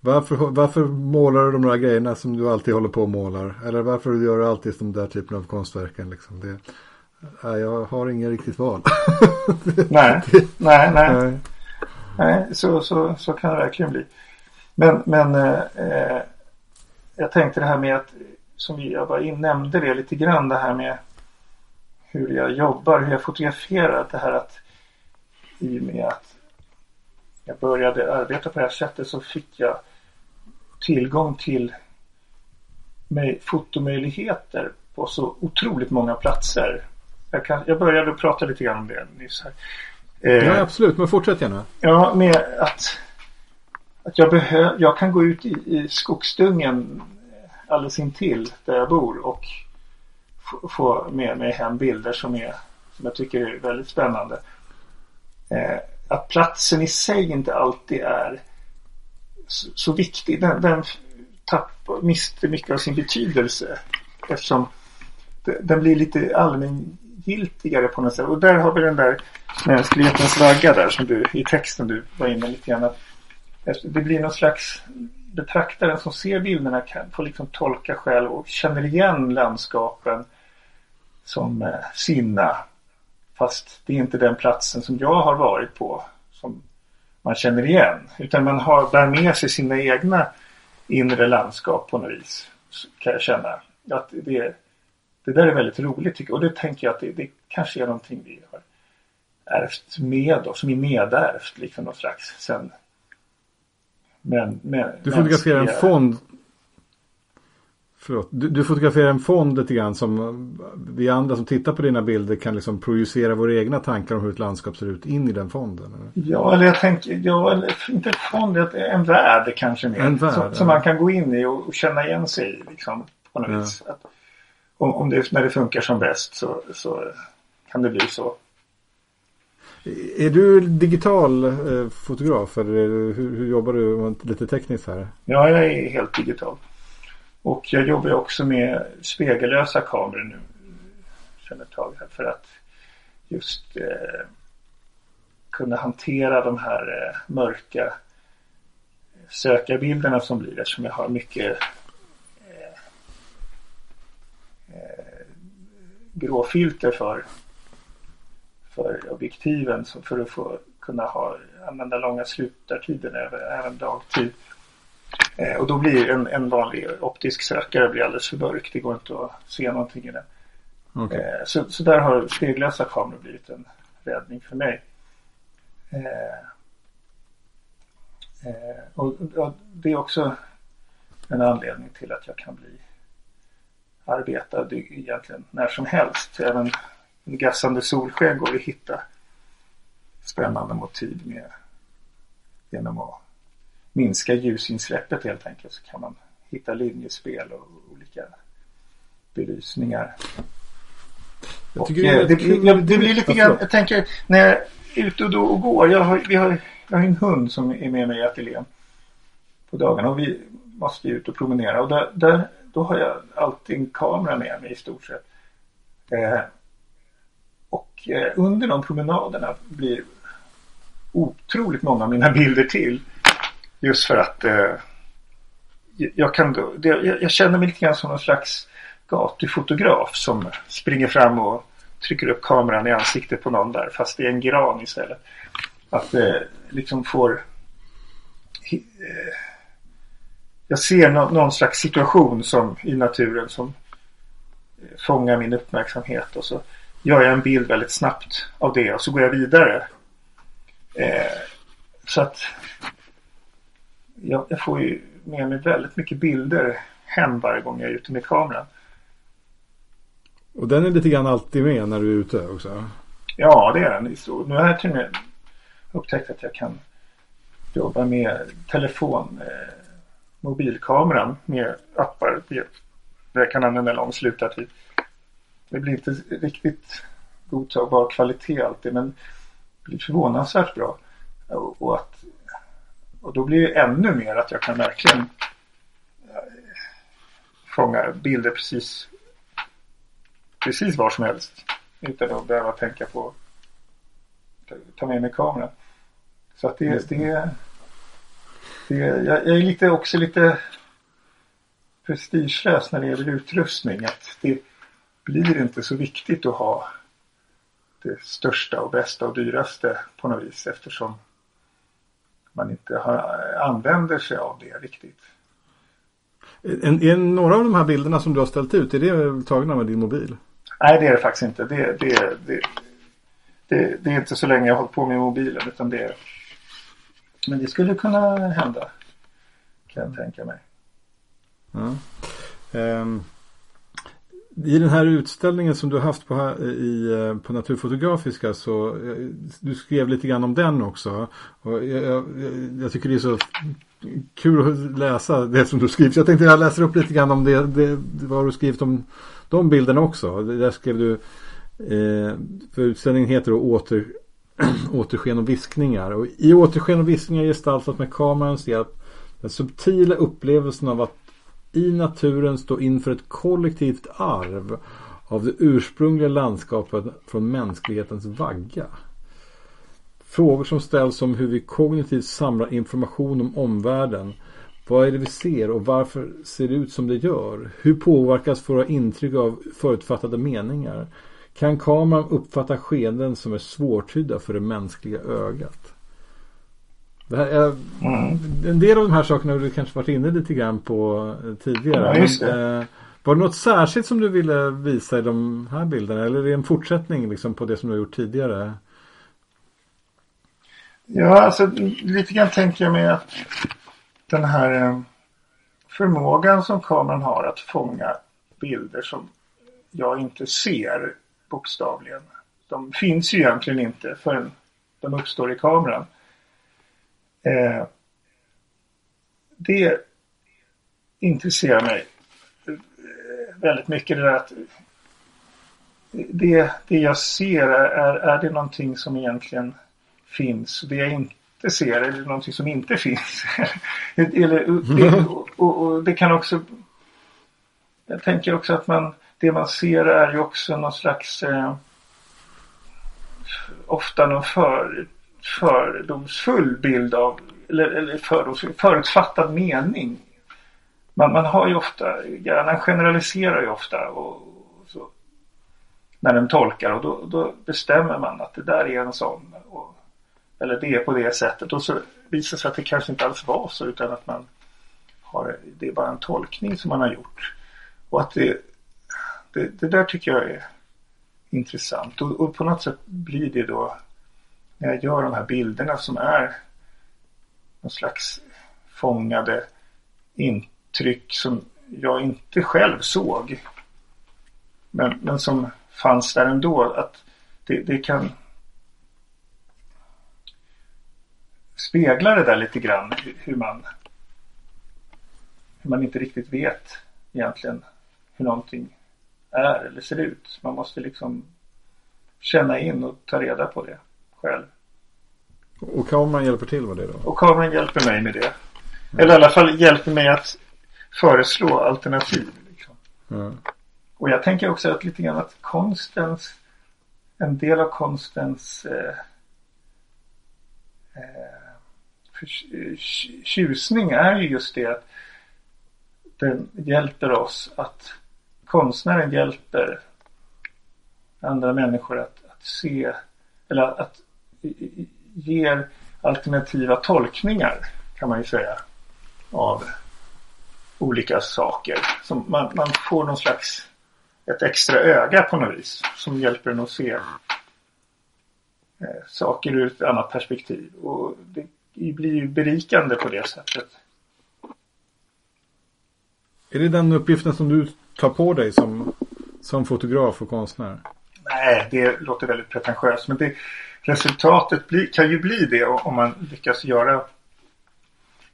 varför, varför målar du de där grejerna som du alltid håller på och målar? Eller varför gör du alltid de där typen av konstverken? Liksom? Det, Nej, jag har ingen riktigt val. nej, nej, nej. Nej, så, så, så kan det verkligen bli. Men, men eh, jag tänkte det här med att, som jag var in, nämnde det lite grann, det här med hur jag jobbar, hur jag fotograferar. Det här att i och med att jag började arbeta på det här sättet så fick jag tillgång till fotomöjligheter på så otroligt många platser jag, kan, jag började prata lite grann om det nyss här. Eh, ja absolut, men fortsätt gärna. Ja, med att, att jag, behö, jag kan gå ut i, i skogsdungen alldeles intill där jag bor och få med mig hem bilder som, är, som jag tycker är väldigt spännande. Eh, att platsen i sig inte alltid är så, så viktig. Den, den tappar, mister mycket av sin betydelse eftersom den blir lite allmängiltigare på något sätt. Och där har vi den där mänsklighetens vagga där som du i texten du var inne lite grann. Det blir någon slags betraktaren som ser bilderna kan få liksom tolka själv och känner igen landskapen som eh, sina. Fast det är inte den platsen som jag har varit på som man känner igen. Utan man har, bär med sig sina egna inre landskap på något vis. Kan jag känna. Att det, det där är väldigt roligt tycker jag. Och det tänker jag att det, det kanske är någonting vi har ärvt med oss. Som är medärvt liksom något slags sen. Men, men, du fotograferar en fond Förlåt. Du, du fotograferar en fond lite grann som vi andra som tittar på dina bilder kan liksom projicera våra egna tankar om hur ett landskap ser ut in i den fonden. Eller? Ja, eller jag tänker, ja, eller, inte en fond, en värld kanske mer. En värld, som, ja. som, man kan gå in i och, och känna igen sig i. Liksom, på något ja. vis. Att, om, om det, när det funkar som bäst så, så kan det bli så. Är du digital eh, fotograf eller hur, hur, jobbar du lite tekniskt här? Ja, jag är helt digital. Och jag jobbar också med spegellösa kameror nu sedan ett tag här för att just eh, kunna hantera de här eh, mörka eh, sökarbilderna som blir eftersom jag har mycket eh, eh gråfilter för, för objektiven så för att få kunna ha, använda långa slutartider även dagtid. Eh, och då blir en, en vanlig optisk sökare blir alldeles för mörk. Det går inte att se någonting i den. Okay. Eh, så, så där har speglösa kameror blivit en räddning för mig. Eh, och, det är också en anledning till att jag kan bli arbetad egentligen när som helst. Även gassande solsken går att hitta spännande motiv med genom att minska ljusinsläppet helt enkelt så kan man hitta linjespel och olika belysningar. Och, det, eh, det, det, det, blir lite grann, jag tänker när jag är ute och, då och går. Jag har, vi har, jag har en hund som är med mig i ateljén på dagarna och vi måste ut och promenera och där, där, då har jag alltid en kamera med mig i stort sett. Eh, och eh, under de promenaderna blir otroligt många av mina bilder till. Just för att eh, jag, kan då, det, jag, jag, känner mig lite grann som någon slags gatufotograf som springer fram och trycker upp kameran i ansiktet på någon där fast det är en gran istället. Att eh, liksom får eh, jag ser no, någon slags situation som i naturen som eh, fångar min uppmärksamhet och så gör jag en bild väldigt snabbt av det och så går jag vidare. Eh, så att jag, jag, får ju med mig väldigt mycket bilder hem varje gång jag är ute med kameran. Och den är lite grann alltid med när du är ute också? Ja, det är den. Nu har jag till och med upptäckt att jag kan jobba med telefon, eh, mobilkameran med appar där jag kan använda lång slutartid. Det blir inte riktigt godtagbar kvalitet alltid men det blir förvånansvärt bra. Och att och då blir det ännu mer att jag kan verkligen eh, fånga bilder precis precis var som helst. Utan att behöva tänka på att ta med mig kameran. Så att det, det, det jag, jag är lite också lite prestigelös när det gäller utrustning. Att det blir inte så viktigt att ha det största och bästa och dyraste på något vis eftersom man inte har, använder sig av det riktigt. Är, är några av de här bilderna som du har ställt ut, är det tagna med din mobil? Nej, det är det faktiskt inte. Det, det, det, det, det är inte så länge jag har hållit på med mobilen utan det Men det skulle kunna hända. Kan jag tänka mig. Ja. Um, i den här utställningen som du har haft på, eh, i, eh, på Naturfotografiska så eh, du skrev lite grann om den också. Och jag, jag, jag tycker det är så kul att läsa det som du skriver. Jag tänkte jag läser upp lite grann om det, det vad du skrivit om de bilderna också. Där skrev du eh, för utställningen heter då åter, återsken och viskningar. Och I återsken och viskningar gestaltas med kamerans hjälp den subtila upplevelsen av att i naturen stå inför ett kollektivt arv av det ursprungliga landskapet från mänsklighetens vagga. Frågor som ställs om hur vi kognitivt samlar information om omvärlden. Vad är det vi ser och varför ser det ut som det gör? Hur påverkas våra intryck av förutfattade meningar? Kan kameran uppfatta skeenden som är svårtydda för det mänskliga ögat? Det här är, mm. En del av de här sakerna har du kanske varit inne lite grann på tidigare. Ja, men, eh, var det något särskilt som du ville visa i de här bilderna? Eller är det en fortsättning liksom på det som du har gjort tidigare? Ja, alltså lite grann tänker jag mig att den här eh, förmågan som kameran har att fånga bilder som jag inte ser bokstavligen. De finns ju egentligen inte förrän de uppstår i kameran. Eh, det intresserar mig väldigt mycket det där att det, det jag ser är, är det någonting som egentligen finns. Det jag inte ser är det någonting som inte finns. Eller, det, och, och, det kan också jag tänker också att man det man ser är ju också någon slags eh, ofta någon för, fördomsfull bild av eller, eller fördomsfull, förutfattad mening. Man, man har ju ofta, hjärnan generaliserar ju ofta och, så, när den tolkar och då, då, bestämmer man att det där är en sån och, eller det är på det sättet. Och så visar sig att det kanske inte alls var så utan att man har, det är bara en tolkning som man har gjort. Och att det, det, det där tycker jag är intressant. Och, och, på något sätt blir det då när jag gör de här bilderna som är någon slags fångade intryck som jag inte själv såg. Men, men som fanns där ändå. Att det, det kan spegla det där lite grann. Hur man, hur man inte riktigt vet egentligen hur någonting är eller ser ut. Man måste liksom känna in och ta reda på det själv. Och kameran hjälper till med det då? Och kameran hjälper mig med det. Eller i alla fall hjälper mig att föreslå alternativ. Liksom. Mm. Och jag tänker också att lite grann att konstens, en del av konstens eh, eh, tjusning är ju just det att den hjälper oss att konstnären hjälper andra människor att, att se eller att ger alternativa tolkningar kan man ju säga av olika saker. Som man, man får någon slags ett extra öga på något vis som hjälper en att se eh, saker ur ett annat perspektiv. Och det blir ju berikande på det sättet. Är det den uppgiften som du tar på dig som, som fotograf och konstnär? Nej, det låter väldigt pretentiöst. Men det, resultatet bli, kan ju bli det om man lyckas göra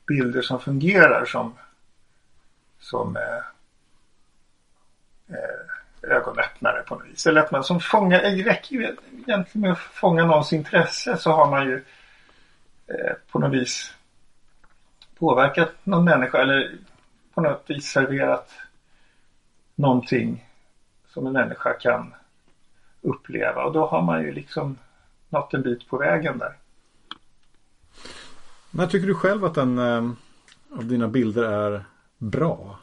bilder som fungerar som som eh, eh, ögonöppnare på något vis. Eller att man som fångar, det räcker ju egentligen med att fånga någons intresse så har man ju eh, på något vis påverkat någon människa eller på något vis serverat någonting som en människa kan uppleva och då har man ju liksom nått en bit på vägen där. När tycker du själv att en eh, av dina bilder är bra?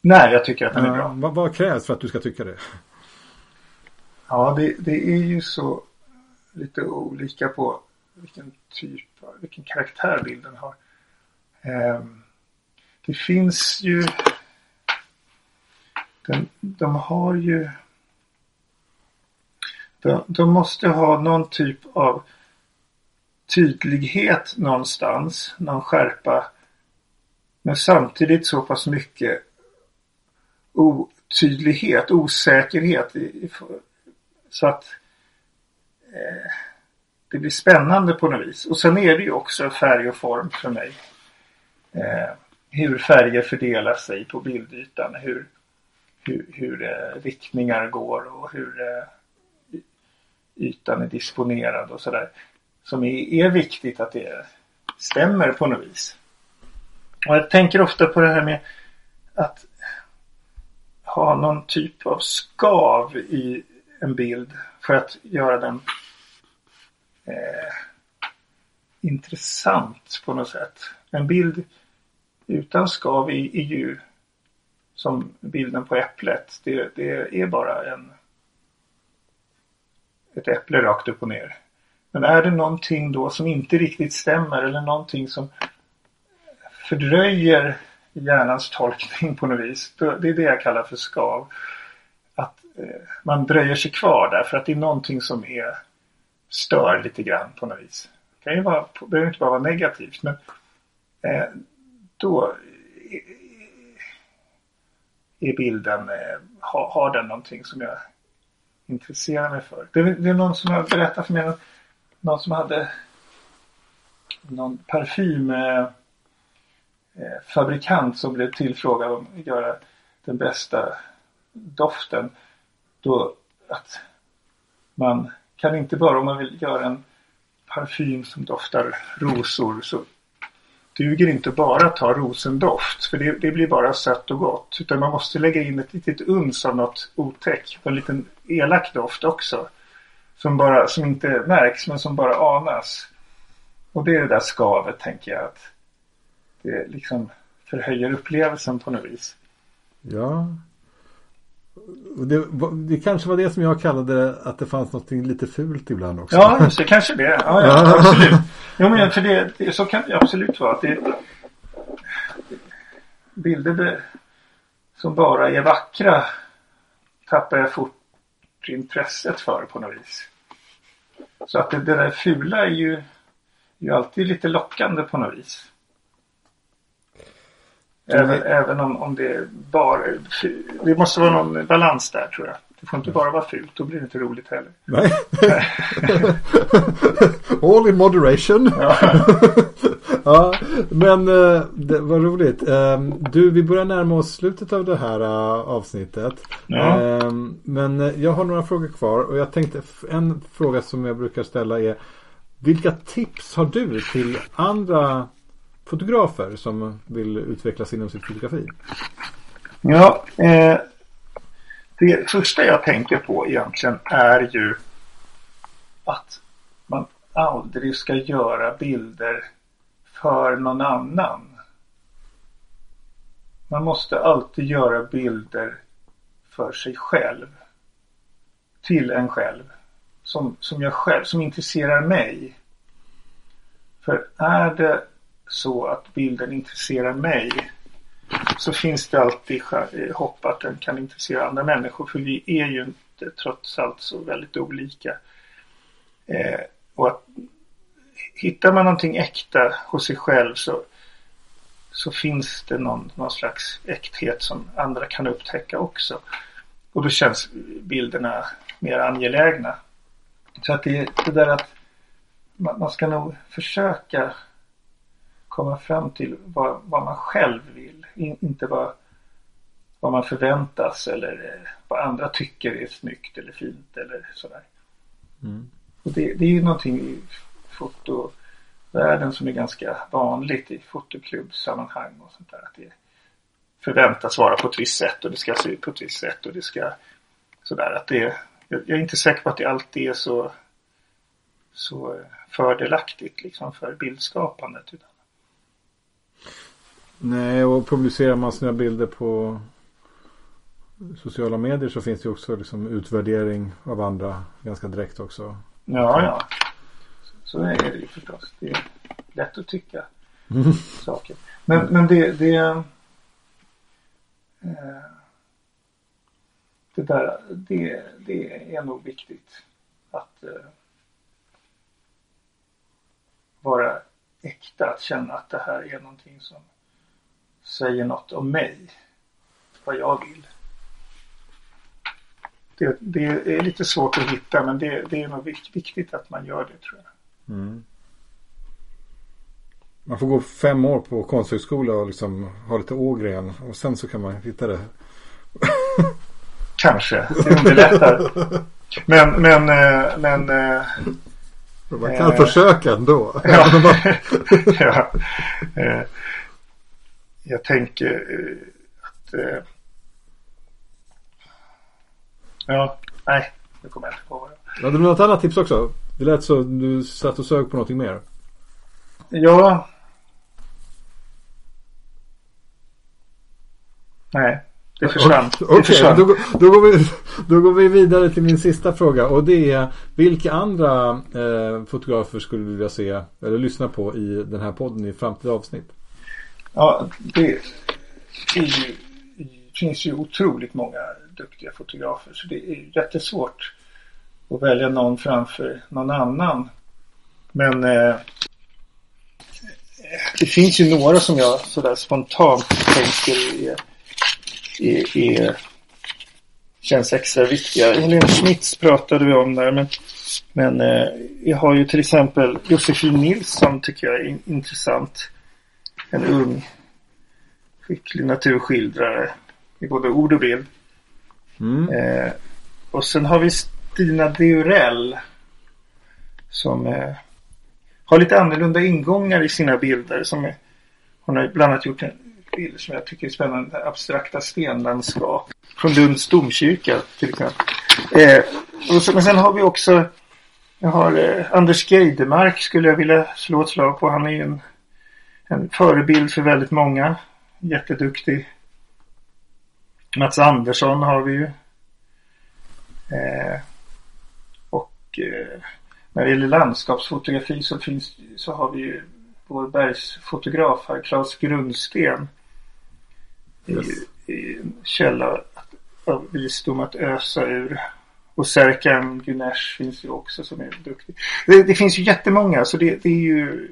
Nej, jag tycker att den är bra. Vad, vad, krävs för att du ska tycka det? Ja, det, det är ju så lite olika på vilken typ, vilken karaktär bilden har. Um, det finns ju den, de har ju de, de måste ha någon typ av tydlighet någonstans, någon skärpa men samtidigt så pass mycket otydlighet, osäkerhet. Så att eh, det blir spännande på något vis. Och sen är det ju också färg och form för mig. eh, hur färger fördelar sig på bildytan. Hur, hur, hur eh, riktningar går och hur eh, ytan är disponerad och sådär. Som är, är viktigt att det stämmer på något vis. Och jag tänker ofta på det här med att ha någon typ av skav i en bild för att göra den eh, intressant på något sätt. En bild utan skav är, är ju som bilden på äpplet. Det, det är bara en ett äpple rakt upp och ner. Men är det någonting då som inte riktigt stämmer eller någonting som fördröjer hjärnans tolkning på något vis. Det är det jag kallar för skav. Att eh, man dröjer sig kvar där för att det är någonting som är stör lite grann på något vis. Det kan ju vara, behöver inte bara vara negativt men eh, då eh, är bilden, eh, har, har den någonting som jag intressera mig för. Det, det är någon som har berättat för mig, någon som hade någon parfymfabrikant eh, eh som blev tillfrågad om att göra den bästa doften. Då att man kan inte bara om man vill göra en parfym som doftar rosor så duger inte bara att ta rosendoft för det, det, blir bara sött och gott. Utan man måste lägga in ett litet uns av något otäck. En liten elak doft också. Som, bara, som inte märks men som bara anas. Och det är det där skavet tänker jag. att det liksom förhöjer upplevelsen på något vis. Ja. Det, det, kanske var det som jag kallade att det fanns något lite fult ibland också. Ja, just det. Kanske det. Ja, ja absolut. Jo, men för det, det, så kan det absolut vara. Att det, bilder som bara är vackra tappar jag fort intresset för på något vis. Så att det, det där fula är ju, ju alltid lite lockande på något vis. Även, även om, om det bara... Det måste vara någon balans där tror jag. Det får inte bara vara fult, då blir det inte roligt heller. Nej. All in moderation. Ja. ja men eh, det var roligt. Ehm, du, vi börjar närma oss slutet av det här eh, avsnittet. Ja. Ehm, men eh, jag har några frågor kvar och jag tänkte en fråga som jag brukar ställa är Vilka tips har du till andra fotografer som vill utvecklas inom sitt fotografi? Ja, eh, det första jag tänker på egentligen är ju att man aldrig ska göra bilder för någon annan. Man måste alltid göra bilder för sig själv. Till en själv. Som, som jag själv, som intresserar mig. För är det så att bilden intresserar mig så finns det alltid eh, hopp att den kan intressera andra människor. För vi är ju inte trots allt så väldigt olika. Eh, och att hittar man någonting äkta hos sig själv så, så finns det någon, någon slags äkthet som andra kan upptäcka också. Och då känns bilderna mer angelägna. Så att det, det där att man, man ska nog försöka komma fram till vad, vad man själv vill. In, inte vad, vad man förväntas eller eh, vad andra tycker är snyggt eller fint eller sådär. Mm. Och det, det är ju någonting i fotovärlden som är ganska vanligt i fotoklubbsammanhang och sånt där. Att det förväntas vara på ett visst sätt och det ska se ut på ett visst sätt och det ska sådär. Att det, jag är inte säker på att det alltid är så, så fördelaktigt liksom för bildskapandet. Utan Nej, och publicerar man sina bilder på sociala medier så finns det också liksom utvärdering av andra ganska direkt också. Ja, ja. Så är det ju förstås. Det är lätt att tycka mm. saker. Men, men det, det, eh, det där, det, det är nog viktigt att eh, vara äkta, att känna att det här är någonting som säger något om mig. Vad jag vill. Det, det är lite svårt att hitta men det, det är nog viktigt att man gör det tror jag. Mm. Man får gå fem år på konsthögskola och liksom ha lite ågren. Och sen så kan man hitta det. Kanske. Det underlättar. men, men, eh, men. Eh, man kan eh, försöka ändå. Ja, ja. Eh, jag tänker att. Eh, ja, nej. Nu kommer jag inte på vad jag... Hade du något annat tips också? Det lät så du satt och sög på någonting mer. Ja. Nej. Det försvann. Okej, okay, försvann. Då, då, går vi, då går vi vidare till min sista fråga. Och det är vilka andra eh, fotografer skulle du vilja se eller lyssna på i den här podden i framtida avsnitt? Ja, det, det finns ju otroligt många duktiga fotografer. Så det är jättesvårt att välja någon framför någon annan. Men eh, det finns ju några som jag sådär spontant tänker är, är, är känns extra viktiga. Helene Schmitz pratade vi om där men, men eh, jag har ju till exempel Josefin Nilsson tycker jag är intressant. En ung skicklig naturskildrare i både ord och bild. Mm. Eh, och sen har vi Stina Deurell. Som eh, har lite annorlunda ingångar i sina bilder. Som är, hon har bland annat gjort en bild som jag tycker är spännande. Abstrakta stenlandskap. Från Lunds domkyrka till exempel. Eh, och så, men sen har vi också jag har eh, Anders Geidemark skulle jag vilja slå ett slag på. Han är en, en förebild för väldigt många. Jätteduktig. Mats Andersson har vi ju. Eh, och eh, när det gäller landskapsfotografi så, finns, så har vi ju vår bergsfotograf här, Claes Grundsten. Yes. I, en källa av visdom att ösa ur. Och Serkan Güneş finns ju också som är duktig. Det, det finns ju jättemånga så det, det är ju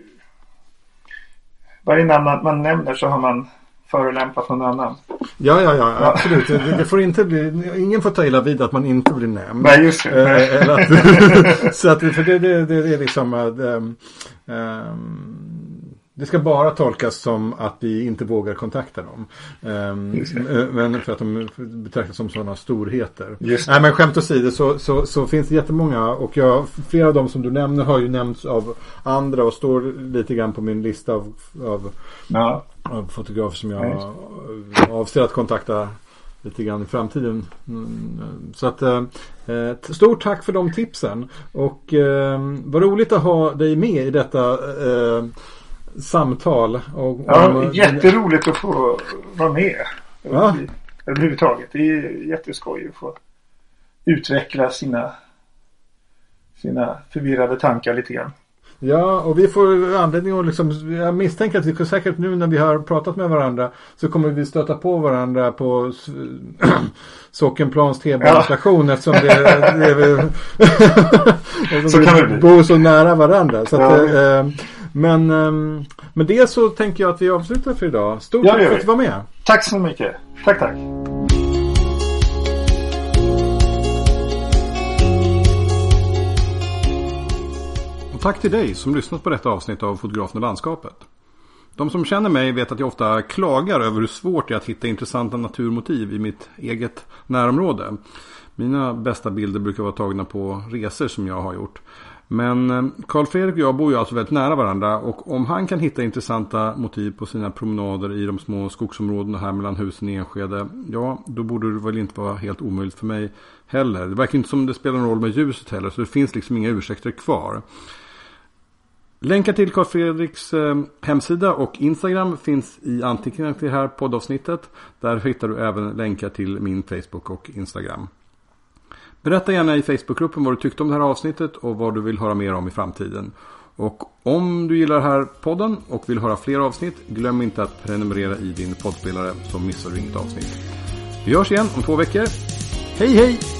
varje namn man, nämner så har man förolämpat någon annan. Ja, ja, ja, absolut. Det, det, får inte bli, ingen får ta illa vid att man inte blir nämnd. Nej, just det. Eh, att, så att, för det, det, det, är liksom um, det ska bara tolkas som att vi inte vågar kontakta dem. Um, men för att de betraktas som sådana storheter. Nej men skämt åsido så, så, så finns det jättemånga och jag, flera av dem som du nämner har ju nämnts av andra och står lite grann på min lista av, av, ja. av fotografer som jag Nej. avser att kontakta lite grann i framtiden. Mm, så att eh, stort tack för de tipsen och eh, vad roligt att ha dig med i detta eh, samtal. Och, ja, om, jätteroligt att få vara med. Ja. Överhuvudtaget. Det är jätteskoj att få utveckla sina, sina förvirrade tankar lite grann. Ja, och vi får anledning att liksom, jag misstänker att vi säkert nu när vi har pratat med varandra så kommer vi stöta på varandra på Sockenplans T-banestation ja. eftersom det, det är vi, så kan vi bor så nära varandra. Så att, ja. eh, men um, med det så tänker jag att vi avslutar för idag. Stort tack för att du var med. Tack så mycket. Tack, tack. Och tack till dig som lyssnat på detta avsnitt av Fotografen och landskapet. De som känner mig vet att jag ofta klagar över hur svårt det är att hitta intressanta naturmotiv i mitt eget närområde. Mina bästa bilder brukar vara tagna på resor som jag har gjort. Men eh, Karl Fredrik och jag bor ju alltså väldigt nära varandra och om han kan hitta intressanta motiv på sina promenader i de små skogsområdena här mellan husen i Enskede. Ja, då borde det väl inte vara helt omöjligt för mig heller. Det verkar inte som det spelar någon roll med ljuset heller så det finns liksom inga ursäkter kvar. Länkar till Karl Fredriks eh, hemsida och Instagram finns i anteckningarna till det här poddavsnittet. Där hittar du även länkar till min Facebook och Instagram. Berätta gärna i Facebookgruppen vad du tyckte om det här avsnittet och vad du vill höra mer om i framtiden. Och om du gillar den här podden och vill höra fler avsnitt, glöm inte att prenumerera i din poddspelare så missar du inget avsnitt. Vi hörs igen om två veckor. Hej hej!